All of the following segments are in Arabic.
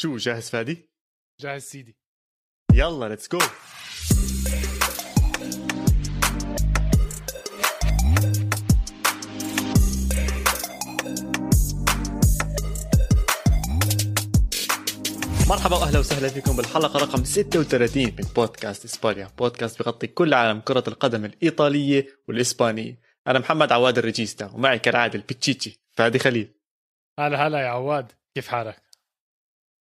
شو جاهز فادي؟ جاهز سيدي يلا let's go مرحبا وأهلا وسهلا فيكم بالحلقة رقم 36 من بودكاست إسبانيا، بودكاست بغطي كل عالم كرة القدم الإيطالية والإسبانية. أنا محمد عواد الريجيستا ومعي كالعادة البتشيتشي فادي خليل. هلا هلا يا عواد كيف حالك؟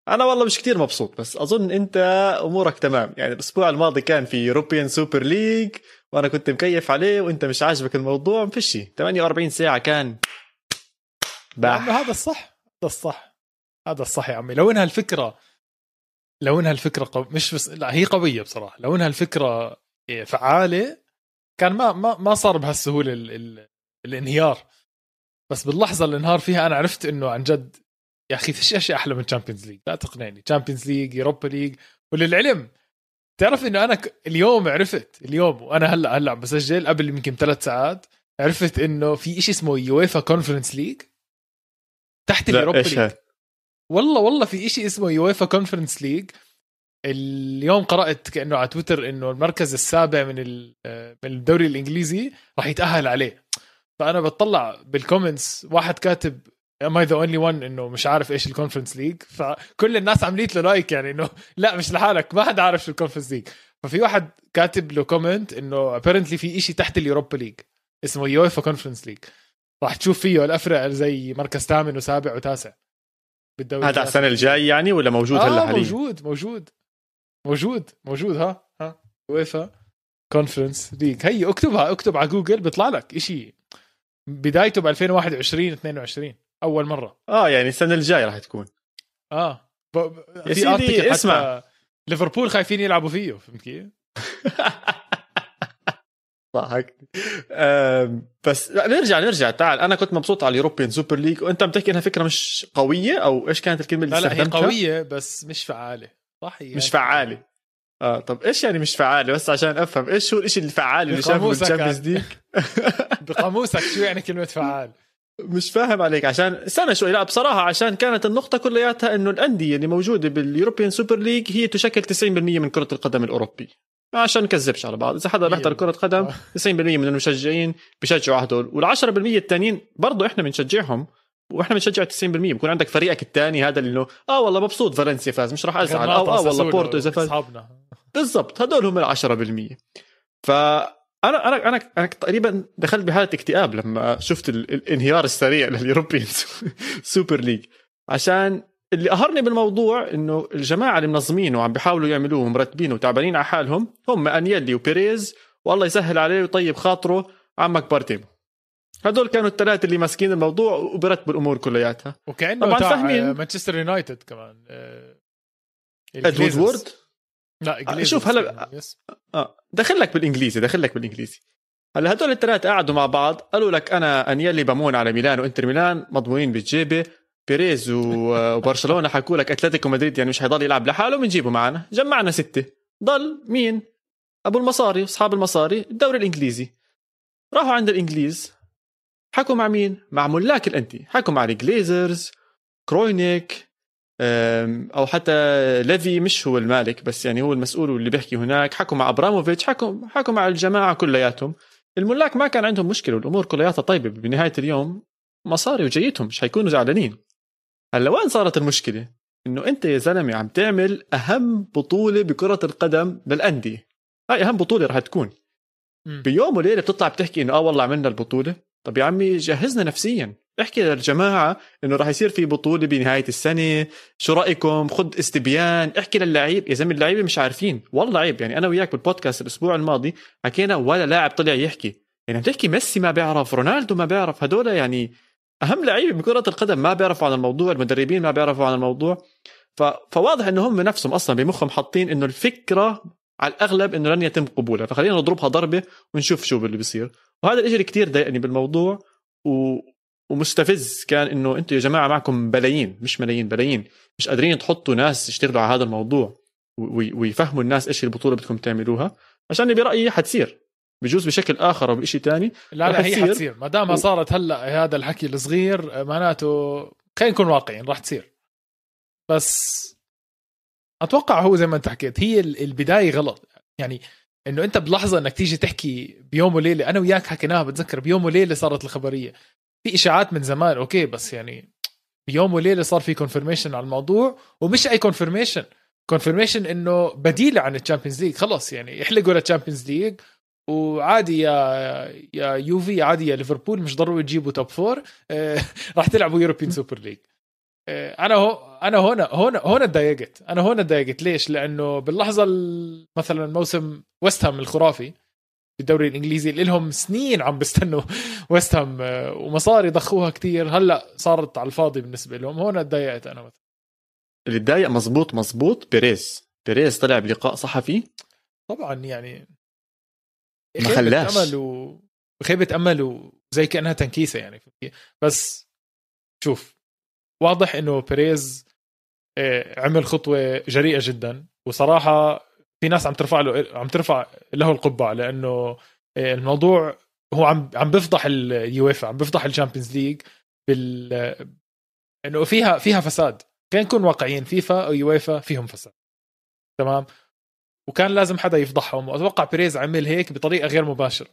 أنا والله مش كتير مبسوط بس أظن أنت أمورك تمام. يعني الأسبوع الماضي كان في European Super League وأنا كنت مكيف عليه وأنت مش عاجبك الموضوع ما فيش 48 ساعة كان باح. هذا الصح هذا الصح. هذا الصح يا عمي. لو إنها الفكرة لو إنها الفكرة قو... مش بس لا هي قوية بصراحة. لو إنها الفكرة فعالة كان ما ما ما صار بهالسهولة ال... ال... الانهيار. بس باللحظة اللي انهار فيها أنا عرفت إنه عن جد يا أخي فيش اشياء أحلى من Champions League لا تقنعني. Champions League Europa League وللعلم تعرف إنه أنا اليوم عرفت اليوم وأنا هلا هلأ عم بسجل قبل يمكن ثلاث ساعات عرفت إنه في شيء اسمه يويفا كونفرنس ليج تحت اليوروبا ليج والله والله في شيء اسمه UEFA Conference League اليوم قرأت كأنه على تويتر إنه المركز السابع من من الدوري الإنجليزي راح يتأهل عليه. فأنا بطلع بال comments واحد كاتب am I the only one إنه مش عارف إيش ال Conference League فكل الناس عملت له like يعني إنه لا مش لحالك ما حد عارف شو ال Conference League ففي واحد كاتب له comment إنه apparently في إشي تحت ال Europa League اسمه UEFA Conference League راح تشوف فيه الفرق زي مركز ثامن وسابع وتاسع بالدوري هذا على السنة الجاي يعني ولا موجود آه هلا حاليا؟ موجود موجود موجود موجود ها ها. UEFA Conference League هي اكتبها اكتب على جوجل بيطلع لك شيء بدايته ب 2021 22 أول مرة. آه يعني السنة الجاية راح تكون. آه. ب... يا سيدي اسمع. ليفربول خايفين يلعبوا فيه فهمت كيف؟ ضحك. بس لا نرجع نرجع. تعال أنا كنت مبسوط على ال European Super League. وأنت عم تحكي إنها فكرة مش قوية؟ أو إيش كانت الكلمة اللي لا لا هي قوية بس مش فعالة. صح هي مش فعالة. آه طب إيش يعني مش فعالة؟ بس عشان أفهم إيش هو الشيء الفعال اللي شافه بال Champions League؟ بقاموسك شو يعني كلمة فعال؟ مش فاهم عليك. عشان استنى شوي. لا بصراحة عشان كانت النقطة كلياتها إنه الأندية اللي موجودة بال European Super League هي تشكل 90% من كرة القدم الأوروبي. عشان نكذبش على بعض. إذا حدا بيحضر كرة قدم 90% من المشجعين بيشجعوا هدول. وال10% الثانيين برضه إحنا بنشجعهم وإحنا بنشجع 90% بكون عندك فريقك الثاني هذا اللي إنه آه والله مبسوط فالنسيا فاز مش راح أزعل. أو آه والله بورتو إذا فاز. بالضبط. هدول هم ال 10% ف أنا أنا أنا أنا تقريبا دخلت بحالة اكتئاب لما شفت الانهيار السريع لل European Super League. عشان اللي قهرني بالموضوع إنه الجماعة اللي منظمينه وعم بيحاولوا يعملوه ومرتبينه وتعبانين على حالهم هم أنيلي وبيريز والله يسهل عليه ويطيب خاطره عمك بارتوميو هدول كانوا الثلاثة اللي ماسكين الموضوع وبرتبوا الأمور كلياتها. وكأنه طبعا فاهمين. مانشستر يونايتد كمان إد وودوارد؟ لا إنجليزي شوف هلا آه دخل لك بالإنجليزي دخل لك بالإنجليزي. هلا هدول الثلاثه قعدوا مع بعض قالوا لك أنا انيلي بمون على ميلان وإنتر ميلان مضمونين بالجيبة بيريز وبرشلونة حكوا لك أتلتيكو مدريد يعني مش حيضل يلعب لحاله بنجيبه معنا. جمعنا ستة. ضل مين؟ أبو المصاري أصحاب المصاري الدوري الإنجليزي. راحوا عند الإنجليز. حكوا مع مين؟ مع ملاك الأندية. حكوا مع الجليزرز كروينيك أو حتى ليفي مش هو المالك بس يعني هو المسؤول واللي بيحكي هناك. حكوا مع أبراموفيتش حكوا حكوا مع الجماعة كلياتهم. الملاك ما كان عندهم مشكلة والأمور كلياتها طيبة. بنهاية اليوم مصاري وجيتهم مش حيكونوا زعلانين. هلا وين صارت المشكلة؟ إنه أنت يا زلمة عم تعمل أهم بطولة بكرة القدم للأندية. هاي أهم بطولة رح تكون. بيوم وليلة بتطلع بتحكي إنه آه والله عملنا البطولة. طب يا عمي جهزنا نفسيا. احكي للجماعة إنه راح يصير في بطولة بنهاية السنة. شو رأيكم؟ خد استبيان. احكي للعيب. يا زلمة اللعيبة مش عارفين. والله عيب يعني أنا وياك بالبودكاست الأسبوع الماضي حكينا ولا لاعب طلع يحكي. يعني عم تحكي ميسي ما بيعرف رونالدو ما بيعرف. هدول يعني أهم لعيبة بكره القدم ما بيعرفوا عن الموضوع. المدربين ما بيعرفوا عن الموضوع. ف... فواضح إنه هم نفسهم أصلا بمخهم حاطين إنه الفكرة على الأغلب إنه لن يتم قبولها. فخلينا نضربها ضربة ونشوف شو اللي بيصير. وهذا الشيء اللي كثير ضايقني بالموضوع. و... ومستفز كان إنه أنتم يا جماعة معكم بلايين مش ملايين بلايين. مش قادرين تحطوا ناس يشتغلوا على هذا الموضوع ويفهموا الناس إيش البطولة بدكم تعملوها. عشان برأيي حتصير. بجوز بشكل آخر أو بشيء ثاني لا لا هي حتصير. ما دامها صارت هلأ هذا الحكي الصغير معناته خلينا نكون واقعيين راح تصير. بس أتوقع هو زي ما أنت حكيت هي البداية غلط. يعني إنه أنت بلحظة إنك تيجي تحكي بيوم وليلة أنا وياك حكيناها بتذكر بيوم وليلة صارت الخبرية. في إشاعات من زمان okay بس يعني بيوم وليلة صار في confirmation على الموضوع ومش أي confirmation confirmation إنه بديله عن ال Champions League خلص يعني احلقوا لل Champions League وعادي يا يا يوفي عادي يا ليفربول مش ضروري تجيبوا top four آه، راح تلعبوا European Super League أنا هو أنا هنا هنا هنا تضايقت أنا هنا تضايقت ليش؟ لأنه باللحظة مثلا موسم ويست هام الخرافي بالدوري الإنجليزي اللي لهم سنين عم بيستنوا ويست هام آه، ومصاري ضخوها كتير. هلأ صارت على الفاضي بالنسبة لهم. هون تضايقت أنا مثلا. اللي تضايق مزبوط مزبوط بيريز. بيريز طلع بلقاء صحفي. طبعا يعني ما خلاش. أمل وخيبه أمل وزي كأنها تنكيسة يعني. بس شوف واضح إنه بيريز آه، عمل خطوة جريئة جدا. وصراحة في ناس عم ترفع له عم ترفع له القبعة لأنه آه، الموضوع هو عم عم بفضح اليويفا عم بفضح ال Champions League بال إنه فيها فيها فساد. خلينا نكون واقعيين فيفا أو يويفا فيهم فساد. تمام؟ وكان لازم حدا يفضحهم وأتوقع بيريز عمل هيك بطريقة غير مباشرة.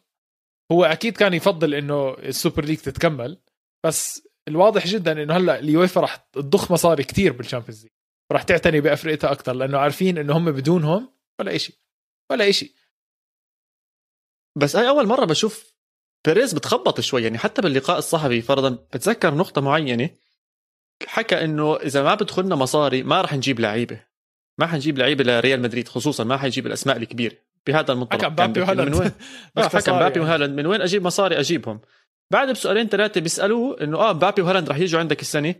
هو أكيد كان يفضل إنه ال Super League تتكمل بس الواضح جدا إنه هلأ اليويفا راح تضخ مصاري كتير بال Champions League. راح تعتني بافرقتها أكثر لأنه عارفين إنه هم بدونهم ولا شيء ولا شيء بس هاي أول مرة بشوف بيريز بتخبط شوي يعني حتى باللقاء الصحفي فرضا بتذكر نقطة معينة حكى إنه إذا ما بدخلنا مصاري ما راح نجيب لعيبة ما حنجيب لعيبة لريال مدريد خصوصا ما حنجيب الأسماء الكبيرة بهذا المنطلق. حكى مبابي وهالاند. من وين؟ آه حكى مبابي وهالاند. من وين أجيب مصاري؟ أجيبهم. بعد بسؤالين ثلاثة بيسألوه إنه آه مبابي وهالاند رح يجوا عندك السنة؟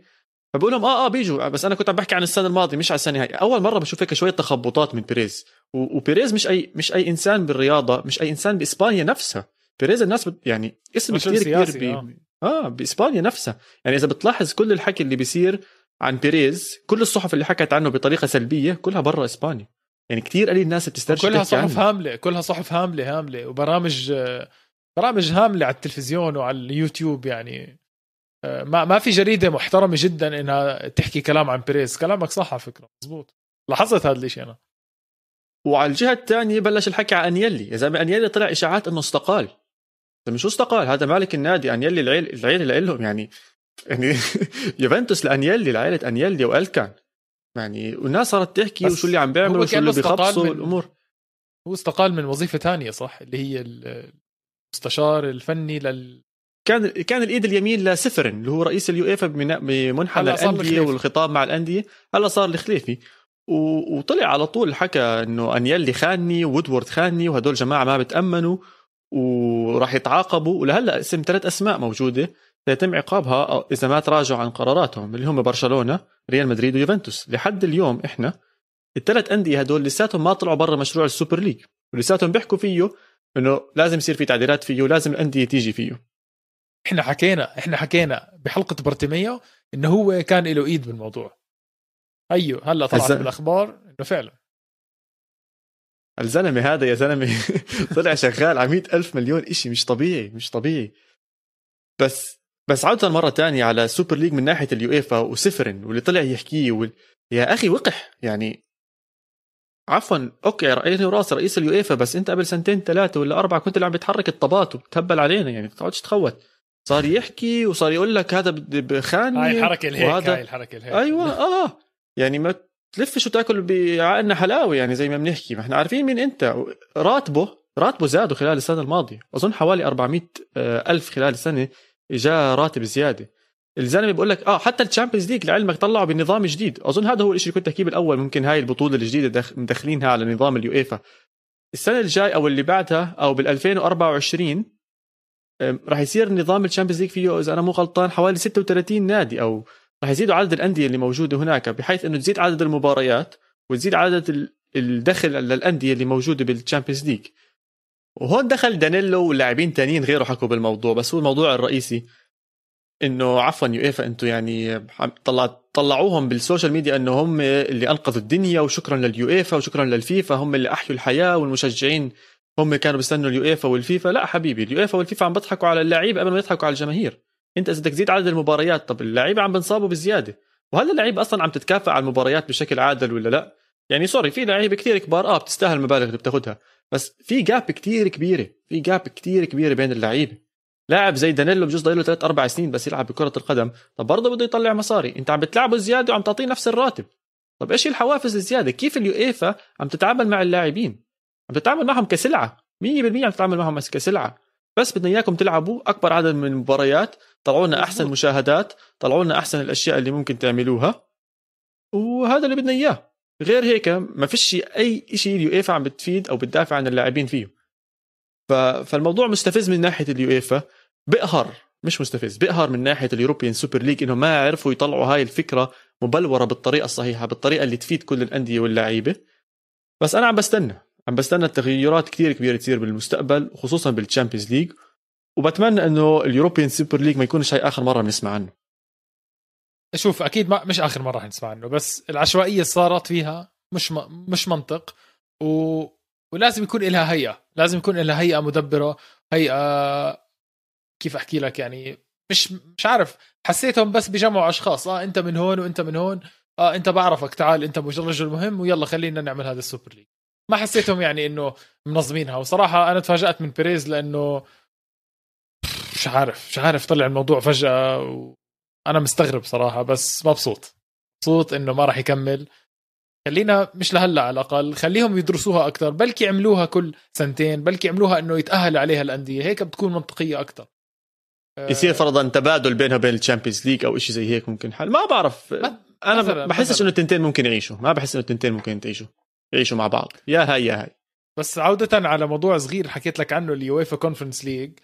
فبقول لهم آه آه بيجوا. بس أنا كنت عم بحكي عن السنة الماضية مش على السنة هاي. أول مرة بشوف هيك شوية تخبطات من بيريز. وبيريز مش اي مش أي إنسان بالرياضة مش أي إنسان بإسبانيا نفسها. بيريز الناس بت يعني اسم كثير كبير بي... آه. آه بإسبانيا نفسها. يعني إذا بتلاحظ كل الحكي اللي بيصير عن بيريز كل الصحف اللي حكت عنه بطريقة سلبية كلها برا إسبانيا. يعني كثير قليل الناس بتسترجع كلها صحف هاملة كلها صحف هاملة هاملة. وبرامج برامج هاملة على التلفزيون وعلى اليوتيوب يعني. آه، ما ما في جريدة محترمة جدا إنها تحكي كلام عن بيريز كلامك صح على فكرة مزبوط. لاحظت هذا الشيء أنا؟ وعلى الجهة الثانية بلش الحكي عن أنيلي. يا زلمة أنيلي طلع إشاعات إنه استقال. مش استقال؟ هذا مالك النادي أنيلي العيله العيلة لهم يعني يعني يوفنتوس لأنيلي لعائله أنيلي والكان يعني والناس صارت تحكي وشو اللي عم بيعملوا وشو اللي بيخبصوا الأمور هو استقال من وظيفة ثانية صح؟ اللي هي المستشار الفني لل كان كان الإيد اليمين لسفرن اللي هو رئيس اليويفا بمنحنى الأندية والخطاب مع الأندية. هلا صار الخليفي. وطلع على طول حكى إنه أنييلي خاني وودورد خاني وهدول جماعة ما بتأمنوا وراح يتعاقبوا. ولهلأ اسم ثلاث أسماء موجودة سيتم عقابها إذا ما تراجعوا عن قراراتهم اللي هم برشلونة ريال مدريد ويوفنتوس. لحد اليوم إحنا الثلاث أندية هدول لساتهم ما طلعوا برا مشروع ال Super League. ولساتهم بيحكوا فيه إنه لازم يصير في تعديلات فيه ولازم الأندية تيجي فيه. إحنا حكينا إحنا حكينا بحلقة بارتوميو إنه هو كان له إيد بالموضوع. أيوه هلأ طلعت الزلمة. بالأخبار إنه فعلا. الزلمة هذا يا زلمة. طلع شغال على ألف مليون إشي مش طبيعي مش طبيعي. بس بس عودة مرة تانية على Super League من ناحية اليويفا وسيفرين واللي طلع يحكيه وال... يا أخي وقح يعني. عفوا أوكي رأيني وراس رئيس اليويفا بس أنت قبل سنتين ثلاثة ولا أربعة كنت اللي عم بتحرك الطبات وبتهبل علينا يعني ما تقعدش تخوت. صار يحكي وصار يقول لك هذا بخاني. هاي الحركة الهيك وهذا... هاي الحركة الهيك. أيوه آه. يعني ما تلفش وتاكل بعقلنا حلاوة يعني زي ما بنحكي. ما إحنا عارفين مين أنت. راتبه راتبه زادوا خلال السنة الماضية. أظن حوالي 400 آه، ألف خلال السنة اجاه راتب زيادة. الزلمة بيقول لك آه حتى ال Champions League لعلمك طلعوا بنظام جديد. أظن هذا هو الشيء اللي كنت أحكيه بالأول. ممكن هاي البطولة الجديدة مدخلينها على نظام اليويفا. السنة الجاي أو اللي بعدها أو بال 2024 راح يصير نظام ال Champions League فيه إذا أنا مو غلطان حوالي 36 نادي أو راح يزيدوا عدد الأندية اللي موجودة هناك بحيث إنه تزيد عدد المباريات وتزيد عدد الدخل للأندية اللي موجودة بال Champions League وهون دخل دانيلو ولاعبين تانيين غيره حكوا بالموضوع بس هو الموضوع الرئيسي. إنه عفوا يويفا أنتم يعني طلع طلعوهم بال social media إنه هم اللي أنقذوا الدنيا وشكرا لليويفا وشكرا للفيفا هم اللي أحيوا الحياة والمشجعين. هم كانوا بيستنوا اليويفا والفيفا. لا حبيبي اليويفا والفيفا عم بيضحكوا على اللعيبة قبل ما يضحكوا على الجماهير. انت اذا بدك تزيد عدد المباريات طب اللعيبة عم بنصابوا بزيادة. وهل اللعيبة أصلا عم تتكافئ على المباريات بشكل عادل ولا لا؟ يعني sorry في لعيبة كثير كبار آه بتستاهل المبالغ اللي بتاخذها بس في gap كثير كبيرة في gap كثير كبيرة بين اللعيبة. لاعب زي دانيلو بجوز ضايله ثلاث أربع سنين بس يلعب بكرة القدم طب برضه بده يطلع مصاري. انت عم بتلعبه زيادة وعم تعطيه نفس الراتب. طب إيش الحوافز الزيادة؟ كيف اليويفا عم تتعامل مع اللاعبين؟ عم تتعامل معهم كسلعة. 100% عم تتعامل معهم كسلعة. بس بدنا إياكم تلعبوا أكبر عدد من المباريات طلعوا لنا احسن مشاهدات طلعوا لنا أحسن الأشياء اللي ممكن تعملوها وهذا اللي بدنا إياه. غير هيك ما فيش أي شيء اليويفا عم بتفيد أو بتدافع عن اللاعبين فيه فالموضوع مستفز من ناحية اليويفا. بقهر مش مستفز بقهر من ناحية ال European Super League انه ما عرفوا يطلعوا هاي الفكرة مبلورة بالطريقة الصحيحة بالطريقة اللي تفيد كل الأندية واللعيبة. بس أنا عم بستنى. عم بستنى التغيرات كثير كبيرة تصير بالمستقبل خصوصا بال Champions League وبتمنى إنه ال European Super League ما يكونش هاي آخر مرة بنسمع عنه. شوف أكيد ما مش آخر مرة حنسمع عنه بس العشوائية صارت فيها مش م... مش منطق. و... ولازم يكون لها هيئة لازم يكون لها هيئة مدبرة هيئة كيف أحكي لك يعني مش مش عارف حسيتهم بس بجمعوا أشخاص. آه أنت من هون وأنت من هون. آه أنت بعرفك تعال أنت رجل مهم ويلا خلينا نعمل هذا ال super league ما حسيتهم يعني إنه منظمينها. وصراحة أنا تفاجأت من بيريز لأنه مش عارف مش عارف طلع الموضوع فجأة وأنا مستغرب صراحة بس مبسوط. مبسوط إنه ما راح يكمل. خلينا مش لهلأ على الأقل خليهم يدرسوها أكثر بلكي يعملوها كل سنتين بلكي يعملوها إنه يتأهل عليها الأندية. هيك بتكون منطقية أكثر يصير فرضا تبادل بينها وبين الشامبيونز ليج أو شيء زي هيك ممكن حل. ما بعرف. أنا ما بحسش إنه التنتين ممكن يعيشوا. ما بحس إنه التنتين ممكن تعيشوا يعيشوا مع بعض. يا هاي يا هاي. بس عودة على موضوع صغير حكيت لك عنه اليويفا Conference League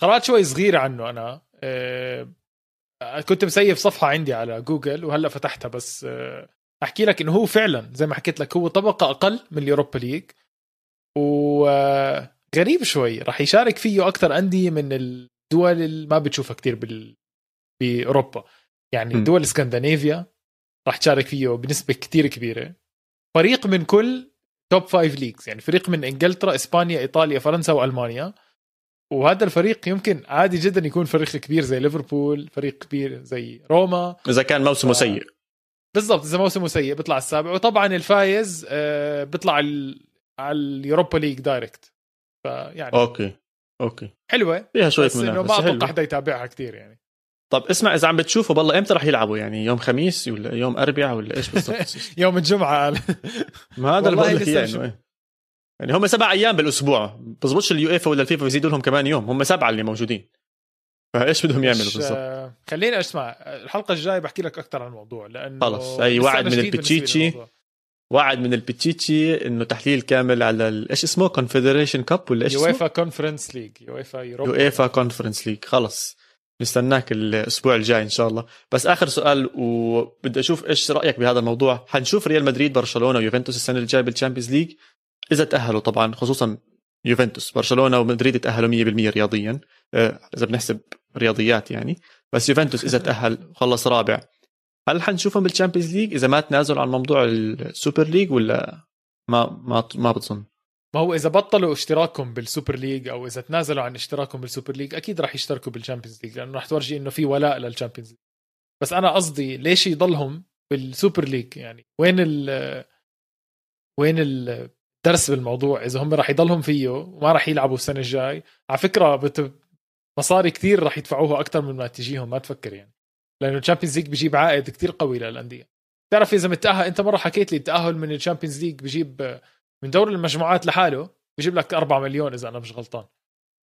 قرأت شوي صغير عنه أنا. آه كنت مسيف صفحة عندي على جوجل وهلأ فتحتها بس آه أحكي لك إنه هو فعلا زي ما حكيت لك هو طبقة أقل من ال Europa League. وغريب شوي راح يشارك فيه أكثر أندية من الدول اللي ما بتشوفها كتير بال... بأوروبا. يعني م. دول اسكندنافيا راح تشارك فيه بنسبة كتير كبيرة. فريق من كل top five leagues يعني فريق من إنجلترا إسبانيا إيطاليا فرنسا وألمانيا. وهذا الفريق يمكن عادي جدا يكون فريق كبير زي ليفربول فريق كبير زي روما. إذا كان موسمه ف... سيء. بالضبط إذا موسمه سيء بيطلع السابع. وطبعا الفايز آه، بيطلع على ال Europa League direct. فيعني okay okay. حلوة. فيها شوية بس إنه ما أتوقع حدا يتابعها كثير يعني. طب اسمع إذا عم بتشوفوا بالله إمتى رح يلعبوا؟ يعني يوم خميس ولا يوم اربعاء ولا إيش بالضبط؟ يوم الجمعة. ما هذا اللي بقول لك يعني يعني هم سبع أيام بالأسبوع بزبطش اليويفا ولا الفيفا بيزيدوا لهم كمان يوم هم سبعة اللي موجودين. فإيش بدهم يعملوا بالضبط؟ خليني أسمع الحلقة الجاية بحكي لك أكثر عن الموضوع لأنه خلص. أي وعد من البتشيتشي. وعد من البتشيتشي إنه تحليل كامل على إيش اسمه؟ Confederation Cup ولا إيش اسمه؟ يويفا Conference League يويفا يويفا Conference League خلص. نستناك الأسبوع الجاي إن شاء الله. بس آخر سؤال وبدي أشوف إيش رأيك بهذا الموضوع. حنشوف ريال مدريد برشلونة ويوفنتوس السنة الجاية بال Champions League. إذا تأهلوا طبعا خصوصا يوفنتوس. برشلونة ومدريد تأهلوا 100% رياضيا. آه، إذا بنحسب رياضيات يعني. بس يوفنتوس إذا تأهل خلص رابع. هل حنشوفهم بال Champions League؟ إذا ما تنازلوا عن موضوع ال super league ولا ما ما ما بتظن ما هو إذا بطلوا اشتراكهم بال super league أو إذا تنازلوا عن اشتراكهم بال super league أكيد راح يشتركوا بال Champions League لأنه راح تورجي إنه في ولاء لل Champions League. بس أنا قصدي ليش يضلهم بال super league؟ يعني وين ال وين الدرس بالموضوع؟ إذا هم راح يضلهم فيه وما راح يلعبوا السنة الجاي. على فكرة بت... مصاري كثير راح يدفعوها أكثر من ما تجيهم ما تفكر يعني. لأنه ال Champions League بجيب عائد كثير قوي للأندية. تعرف إذا متأهل أنت مرة حكيت لي التأهل من ال Champions League بجيب من دور المجموعات لحاله بجيب لك 4 مليون إذا أنا مش غلطان.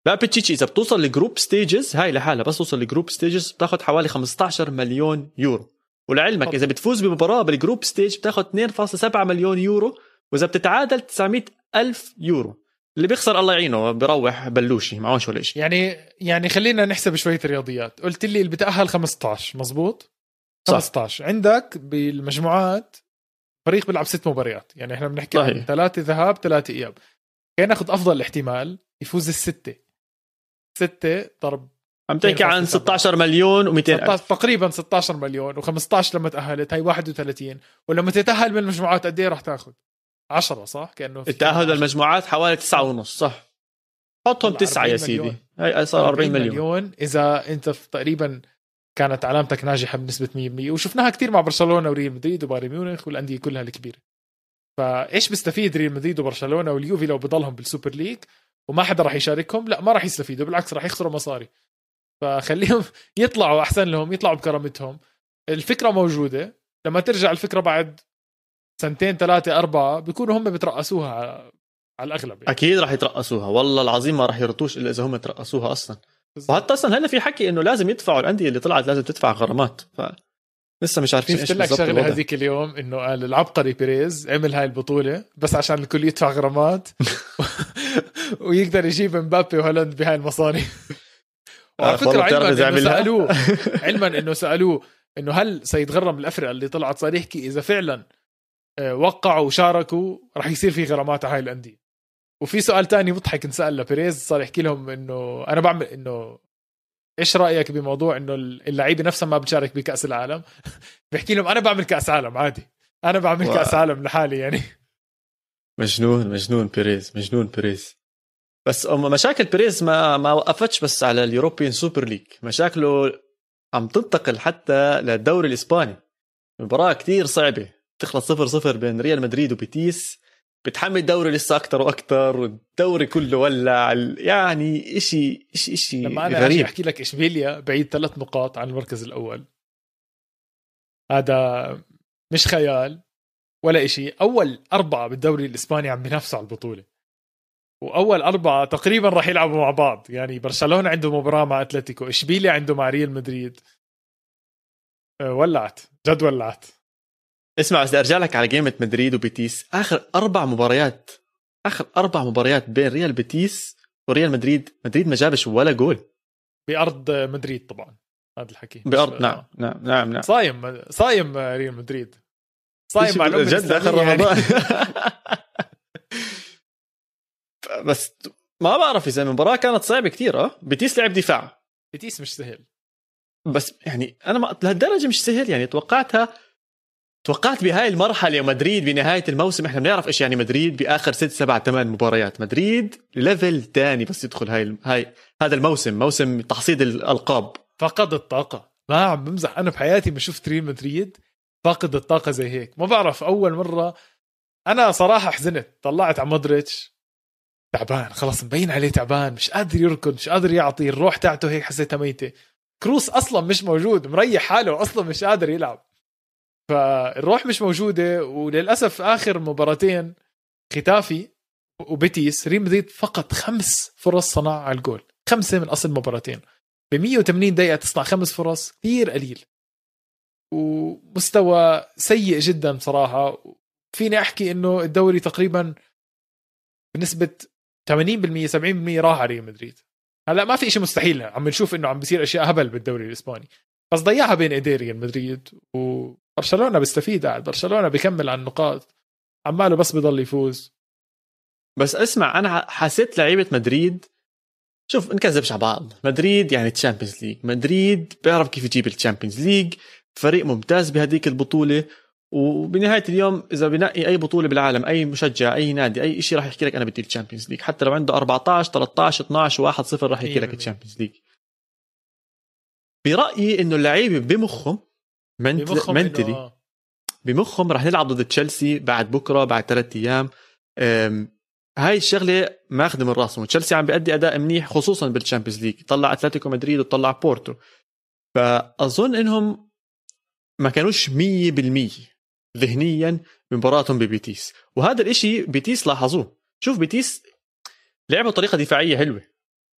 لا بتشيتشي إذا بتوصل ل group stages هاي لحالها بس توصل ل group stages بتاخذ حوالي 15 مليون يورو. ولعلمك إذا بتفوز بمباراة بال group stage بتاخذ 2.7 مليون يورو وإذا بتتعادل 900 ألف يورو. اللي بيخسر الله يعينه بروح بلوشي معوش ولا شيء يعني يعني خلينا نحسب شوية رياضيات. قلت لي اللي بتأهل 15 مزبوط؟ 15 صح. عندك بالمجموعات فريق بيلعب ست مباريات. يعني إحنا بنحكي عن ثلاثة ذهاب ثلاثة إياب. كان ناخذ أفضل احتمال يفوز الستة. ستة ضرب عم تحكي عن 16 مليون و200 تقريبا 16 مليون و15 لما تأهلت. هي 31 ولما تتأهل من المجموعات قد إيه راح تاخذ؟ 10 صح؟ كأنه التاهل للمجموعات حوالي 9 ونص صح. حطهم 9 يا سيدي. هي صار 40 مليون. مليون. إذا أنت تقريبا كانت علامتك ناجحة بنسبة 100% وشفناها كثير مع برشلونة وريال مدريد وبايرن ميونخ والأندية كلها الكبيرة. فإيش بيستفيد ريال مدريد وبرشلونة واليوفي لو بضلهم بال super league وما حدا راح يشاركهم؟ لا ما راح يستفيدوا بالعكس راح يخسروا مصاري. فخليهم يطلعوا أحسن لهم يطلعوا بكرامتهم. الفكرة موجودة. لما ترجع الفكرة بعد سنتين ثلاثة أربعة بيكونوا هم بترأسوها على الأغلب يعني. أكيد راح يترأسوها. والله العظيم ما راح يرتوش إلا إذا هم ترأسوها أصلا. وحتى أصلا هلا في حكي إنه لازم يدفعوا الأندية اللي طلعت لازم تدفع غرامات ف لسه مش عارفين إيش لك شغلة هذيك اليوم إنه قال العبقري بيريز عمل هاي البطولة بس عشان الكل يدفع غرامات ويقدر يجيب مبابي وهولند بهاي المصاري. وعلى آه، فكره علما إنه سألوه علما إنه سألوه إنه هل سيتغرم الافرقه اللي طلعت صار يحكي إذا فعلا آه، وقعوا وشاركوا راح يصير في غرامات على هاي الأندية. وفي سؤال تاني مضحك انسال لبيريز صار يحكي لهم إنه أنا بعمل إنه إيش رأيك بموضوع إنه اللعيبة نفسها ما بتشارك بكأس العالم؟ بحكي لهم أنا بعمل كأس عالم عادي. أنا بعمل و... كأس عالم لحالي يعني. مجنون مجنون بيريز مجنون بيريز. بس مشاكل بيريز ما ما وقفتش بس على ال European Super League. مشاكله عم تنتقل حتى للدوري الإسباني. مباراة كتير صعبة. تخلص صفر صفر بين ريال مدريد وبيتيس. بتحمل الدوري لسه أكثر وأكثر والدوري كله ولع يعني اشي اشي إشي لما أنا غريب. أحكي لك إشبيليا بعيد ثلاث نقاط عن المركز الأول. هذا مش خيال ولا إشي. أول أربعة بالدوري الإسباني عم بينافسوا على البطولة. وأول أربعة تقريبا راح يلعبوا مع بعض. يعني برشلونة عنده مباراة مع أتلتيكو إشبيليا عنده مع ريال مدريد. أه، ولعت. جد ولعت. اسمع بس أرجع لك على جيمة مدريد وبيتيس. آخر أربع مباريات آخر أربع مباريات بين ريال بيتيس وريال مدريد مدريد ما جابش ولا جول. بأرض مدريد طبعا هذا الحكي. بأرض نعم نعم نعم نعم. صايم صايم ريال مدريد. صايم مع جد آخر رمضان؟ بس ما بعرف إذا المباراة كانت صعبة كثير آه. بيتيس لعب دفاع. بيتيس مش سهل. بس يعني أنا ما لهالدرجة مش سهل يعني توقعتها توقعت بهاي المرحلة مدريد بنهاية الموسم إحنا بنعرف إيش يعني مدريد بآخر ست سبع ثمان مباريات. مدريد level ثاني بس يدخل هاي هاي هذا الموسم موسم تحصيد الألقاب. فقد الطاقة. ما عم بمزح. أنا بحياتي ما شفت ريال مدريد فاقد الطاقة زي هيك. ما بعرف أول مرة. أنا صراحة حزنت. طلعت على مودريتش. تعبان خلص مبين عليه تعبان. مش قادر يركض مش قادر يعطي. الروح تاعته هيك حسيتها ميتة. كروس أصلا مش موجود. مريح حاله أصلا مش قادر يلعب. فالروح مش موجودة وللأسف آخر مباراتين ختافي وبيتيس ريم مدريد فقط خمس فرص صنع على الجول. خمسة من أصل مباراتين. ب 180 دقيقة تصنع خمس فرص كثير قليل. ومستوى سيء جدا بصراحه فيني أحكي إنه الدوري تقريبا بنسبة 80% 70% راح على ريال مدريد. هلأ ما في شيء مستحيل عم نشوف إنه عم بيصير أشياء هبل بالدوري الإسباني. بس ضيعها بين إيدي ريال مدريد وبرشلونه بيستفيد قاعد. برشلونة بيكمل على النقاط. عماله بس بضل يفوز. بس اسمع أنا حسيت لعيبة مدريد شوف نكذبش على بعض. مدريد يعني Champions League مدريد بيعرف كيف يجيب ال Champions League فريق ممتاز بهديك البطولة. وبنهاية اليوم إذا بنقي أي بطولة بالعالم أي مشجع أي نادي أي شيء راح يحكي لك أنا بدي ال Champions League حتى لو عنده 14 13 12 1 0 راح يحكي لك ال Champions League برأيي إنه اللعيبة بمخهم mentally. بمخهم راح نلعب ضد تشيلسي بعد بكرة بعد ثلاث أيام. هاي الشغلة ماخذه من راسهم. تشيلسي عم بيأدي أداء منيح خصوصا بال Champions League طلع أتلتيكو مدريد وطلع بورتو. فأظن إنهم ما كانوش 100% ذهنيا بمباراتهم ببيتيس. وهذا الإشي بيتيس لاحظوه. شوف بيتيس لعبوا طريقه دفاعية حلوة.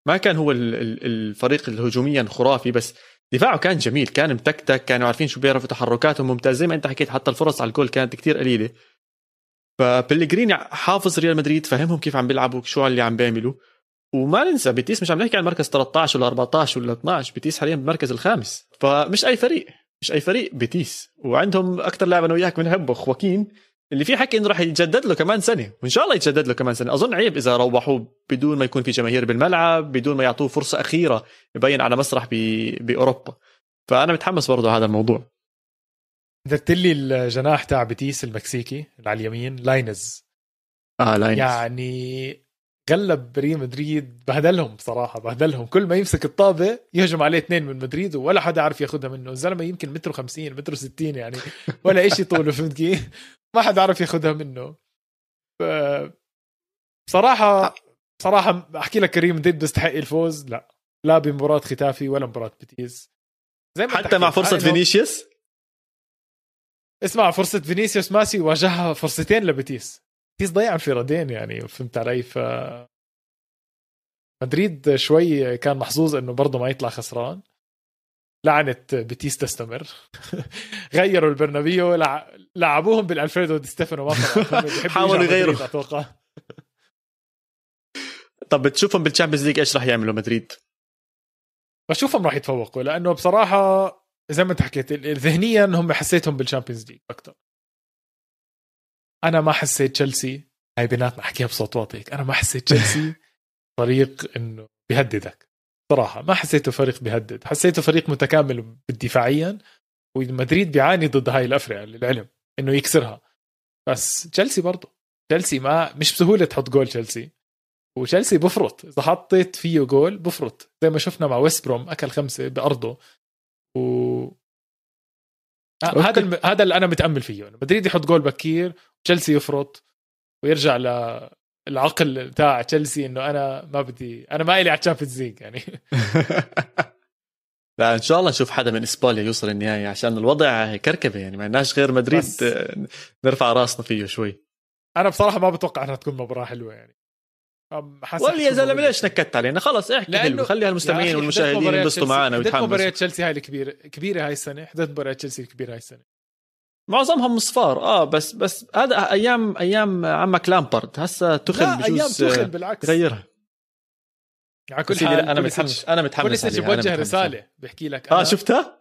ما كان هو الفريق الهجوميا خرافي بس دفاعه كان جميل كان متكتك كانوا عارفين شو بيعرفوا تحركاتهم ممتاز. زي ما انت حكيت حتى الفرص على الجول كانت كتير قليلة. فبلغريني حافظ ريال مدريد فهمهم كيف عم بيلعبوا شو اللي عم بيعملوا. وما ننسى بيتيس مش عم نحكي عن مركز 13 ولا 14 ولا 12 بيتيس حاليا بالمركز الخامس. فمش أي فريق مش أي فريق بيتيس. وعندهم أكثر لاعب أنا وياك بنحبه خواكين. اللي في حكي انه راح يتجدد له كمان سنة وإن شاء الله يتجدد له كمان سنة. أظن عيب إذا روحوه بدون ما يكون في جماهير بالملعب بدون ما يعطوه فرصة أخيرة يبين على مسرح بأوروبا. فأنا متحمس برضه هذا الموضوع. ذكرت لي الجناح تاع بيتيس المكسيكي اللي على اليمين لاينيز. آه لاينيز. يعني غلب ريال مدريد بهدلهم بصراحة بهدلهم. كل ما يمسك الطابة يهجم عليه اثنين من مدريد ولا حدا عارف ياخذها منه. الزلمه يمكن متر 50 متر 60 يعني ولا شيء طوله فهمت كيف؟ ما حدا عارف ياخذها منه. بصراحة بصراحة أحكي لك ريال مدريد بيستحق الفوز؟ لا. لا بمباراة خيتافي ولا مباراة بيتيس زي ما حتى مع فرصة فينيسيوس؟ اسمع فرصة فينيسيوس ماسي واجهها فرصتين لبيتيس. بيتيس ضيع انفرادين يعني فهمت علي؟ ف مدريد شوي كان محظوظ إنه برضه ما يطلع خسران. لعنة بيتيس تستمر. غيروا البرنابيو لعبوهم بالالفريدو دي ستيفانو ما حاولوا يغيروا. أتوقع. طب بتشوفهم بال Champions League إيش راح يعملوا مدريد؟ بشوفهم راح يتفوقوا لأنه بصراحة زي ما أنت حكيت ذهنيا هم حسيتهم بال Champions League أكثر أنا ما حسيت تشيلسي هاي بيناتنا أحكيها بصوت واطي. أنا ما حسيت تشيلسي فريق إنه بيهددك. صراحة ما حسيته فريق بيهدد. حسيته فريق متكامل دفاعيا ومدريد بيعاني ضد هاي الافرقه للعلم إنه يكسرها. بس تشيلسي برضه تشيلسي ما مش بسهولة تحط جول تشيلسي وتشيلسي بفرط. إذا حطيت فيه جول بفرط. زي ما شفنا مع ويست بروم أكل خمسة بأرضه. و آه، هذا الم... هذا اللي أنا متأمل فيه. مدريد يحط جول بكير تشيلسي يفرط ويرجع للعقل تاع تشيلسي إنه أنا ما بدي أنا ما إلي على ال Champions League يعني. لا إن شاء الله نشوف حدا من إسبانيا يوصل النهائي عشان الوضع كركبة يعني ما عندناش غير مدريد بس... نرفع راسنا فيه شوي. أنا بصراحة ما بتوقع إنها تكون مباراة حلوة يعني. والله يا زلمة ليش نكدت علينا؟ خلص احكي حلو خلي المستمعين والمشاهدين ينبسطوا معنا ويتحمسوا. مباريات تشيلسي هاي الكبيرة كبيره هاي السنة حضرت مباريات تشيلسي الكبيرة هاي السنة. معظمهم صفار آه بس بس هذا أيام أيام عمك لامبارد. هسا توخيل بجوز أيام توخيل بالعكس. غيرها على كل حال أنا متحمس أنا متحمس بوليسيتش بوجه رسالة بحكي لك. آه شفتها؟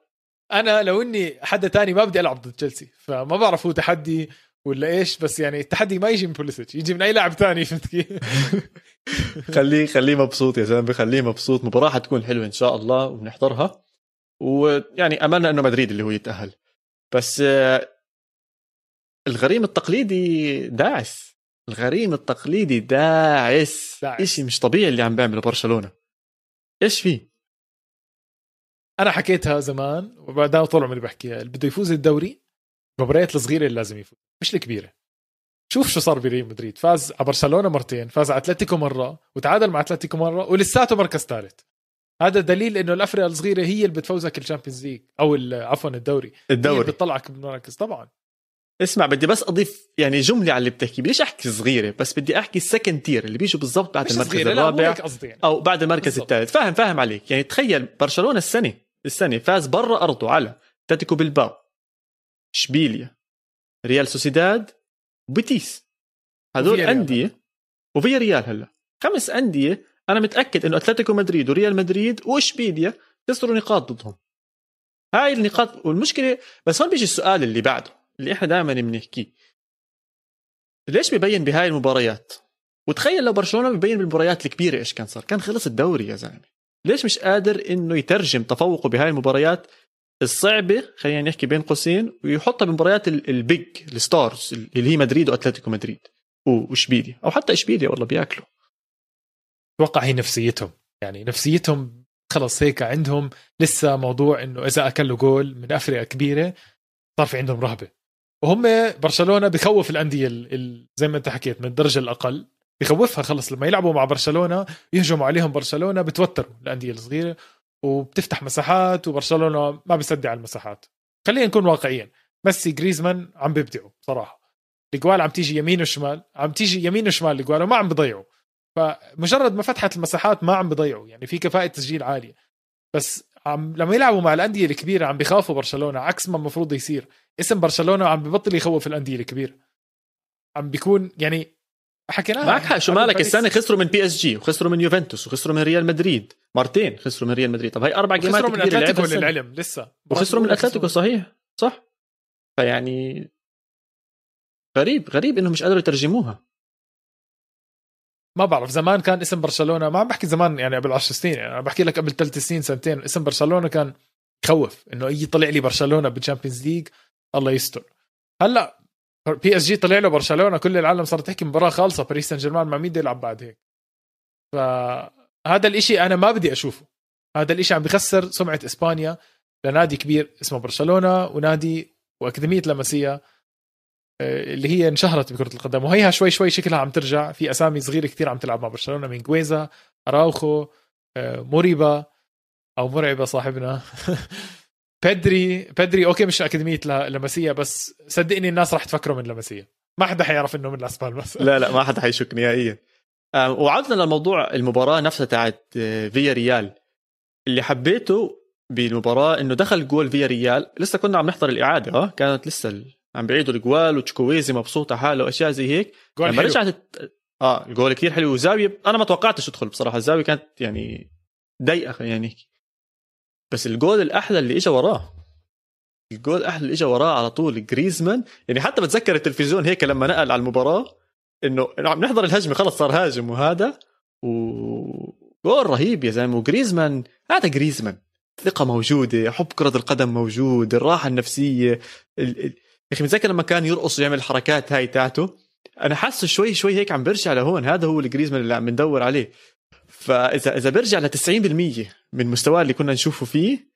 أنا لو إني حدا تاني ما بدي ألعب ضد تشيلسي فما بعرف هو تحدي ولا إيش بس يعني التحدي ما يجي من بوليسيتش يجي من أي لاعب ثاني فهمت كيف؟ خليه خليه مبسوط يا زلمة خليه مبسوط. مباراة حتكون حلوة إن شاء الله وبنحضرها. ويعني أملنا إنه مدريد اللي هو يتأهل. بس آه، الغريم التقليدي داعس. الغريم التقليدي داعس, داعس. شيء مش طبيعي اللي عم بيعمله برشلونة. إيش فيه؟ أنا حكيتها زمان وبعدها طول عمري بحكيها. اللي بده يفوز الدوري المباريات الصغيرة اللي لازم يفوز مش الكبيرة. شوف شو صار بريال مدريد. فاز على برشلونة مرتين فاز على أتلتيكو مرة وتعادل مع أتلتيكو مرة ولساته مركز ثالث. هذا دليل إنه الافرقه الصغيرة هي اللي بتفوزك ال Champions League أو عفوا الدوري. الدوري. هي بتطلعك بالمراكز طبعا. اسمع بدي بس أضيف يعني جملة على اللي بتحكي بديش أحكي صغيرة بس بدي أحكي ال second tier اللي بيجوا بالضبط بعد المركز الرابع يعني. أو بعد المركز الثالث. فاهم فاهم عليك. يعني تخيل برشلونة السنة السنة فاز برا أرضه على أتلتيكو بالباو شبيليا ريال سوسيداد وبيتيس هذول أندية وفي ريال هلا. خمس أندية أنا متأكد إنه أتلتيكو مدريد وريال مدريد وإشبيليا خسروا نقاط ضدهم. هاي النقاط والمشكلة بس هون بيجي السؤال اللي بعده. اللي إحنا دائما بنحكيه. ليش ببين بهاي المباريات؟ وتخيل لو برشلونة ببين بالمباريات الكبيرة إيش كان صار؟ كان خلص الدوري يا زلمة. ليش مش قادر إنه يترجم تفوقه بهاي المباريات الصعبة خلينا نحكي بين قوسين ويحطها بمباريات ال big ال stars اللي هي مدريد وأتلتيكو مدريد. وإشبيليا. أو حتى إشبيليا والله بيأكلوا. أتوقع هي نفسيتهم. يعني نفسيتهم خلص هيك عندهم. لسه موضوع إنه إذا أكلوا جول من افرقه كبيرة صار في عندهم رهبة. وهم برشلونة بخوف الأندية زي ما انت حكيت من الدرجة الأقل بخوفها خلص. لما يلعبوا مع برشلونة يهجموا عليهم برشلونة بتوتروا الأندية الصغيرة وبتفتح مساحات وبرشلونة ما بيصدع على المساحات. خلينا نكون واقعيين ميسي جريزمان عم بيبدعوا صراحة الجوال عم تيجي يمين وشمال عم تيجي يمين وشمال الجوال وما عم بضيعوا. فمجرد ما فتحت المساحات ما عم بضيعوا يعني في كفاءة تسجيل عالية. بس عم لما يلعبوا مع الأندية الكبيرة عم بيخافوا برشلونة عكس ما المفروض يصير. اسم برشلونة عم ببطل يخوف الأندية الكبيرة. عم بيكون يعني حكيناها معك حق شو مالك؟ السنة خسروا من بي اس جي وخسروا من يوفنتوس وخسروا من ريال مدريد. مرتين خسروا من ريال مدريد. طب هاي أربع gameات خسروا من أتلتيكو للعلم لسه. وخسروا من أتلتيكو صحيح. صح. فيعني غريب غريب إنهم مش قادروا يترجموها. ما بعرف زمان كان اسم برشلونة ما عم بحكي زمان يعني قبل 10 سنين يعني بحكي لك قبل ثلاث سنين سنتين اسم برشلونة كان يخوف إنه أي طلع لي برشلونة بال Champions League الله يستر. هلأ بي اس جي طلع له برشلونة كل العالم صارت تحكي مباراة خالصة باريس سان جيرمان مع مين بده يلعب بعد هيك فهذا الإشي أنا ما بدي أشوفه. هذا الإشي عم بخسر سمعة إسبانيا لنادي كبير اسمه برشلونة ونادي وأكاديمية لاماسيا اللي هي انشهرت بكرة القدم. وهيها شوي شوي شكلها عم ترجع. في أسامي صغيرة كثير عم تلعب مع برشلونة. مينجويزا أراوخو آه، موريبا أو مرعبا صاحبنا. بيدري بيدري أوكي مش أكاديمية لاماسيا بس صدقني الناس راح تفكره من لاماسيا ما حدا حيعرف إنه من الاسبان بس. لا لا ما حدا حيشك نهائيا. وعودنا للموضوع المباراة نفسها تاعت آه، فيا ريال اللي حبيته بالمباراة إنه دخل جول فيا ريال لسه كنا عم نحضر الإعادة آه كانت لسه عم بعيدوا الجوال وتشكويزي مبسوطة حاله وأشياء زي هيك. لما رجعت آه الجول كثير حلو. وزاوية أنا ما توقعتش تدخل بصراحة. الزاوية كانت يعني ضيقة خلينا نحكي بس الجول الأحلى اللي اجى وراه. الجول الأحلى اللي اجى وراه على طول جريزمان. يعني حتى بتذكر التلفزيون هيك لما نقل على المباراة إنه عم نحضر الهجمة. خلص صار هاجم وهذا. وجول رهيب يا زلمة. وجريزمان هذا جريزمان. ثقة موجودة حب كرة القدم موجود الراحة النفسية ال... يا أخي متذكر لما كان يرقص ويعمل الحركات هاي تاعته؟ أنا حاسه شوي شوي هيك عم برجع لهون. هذا هو الجريزمان اللي عم ندور عليه. فاذا إذا برجع ل 90% من مستواه اللي كنا نشوفه فيه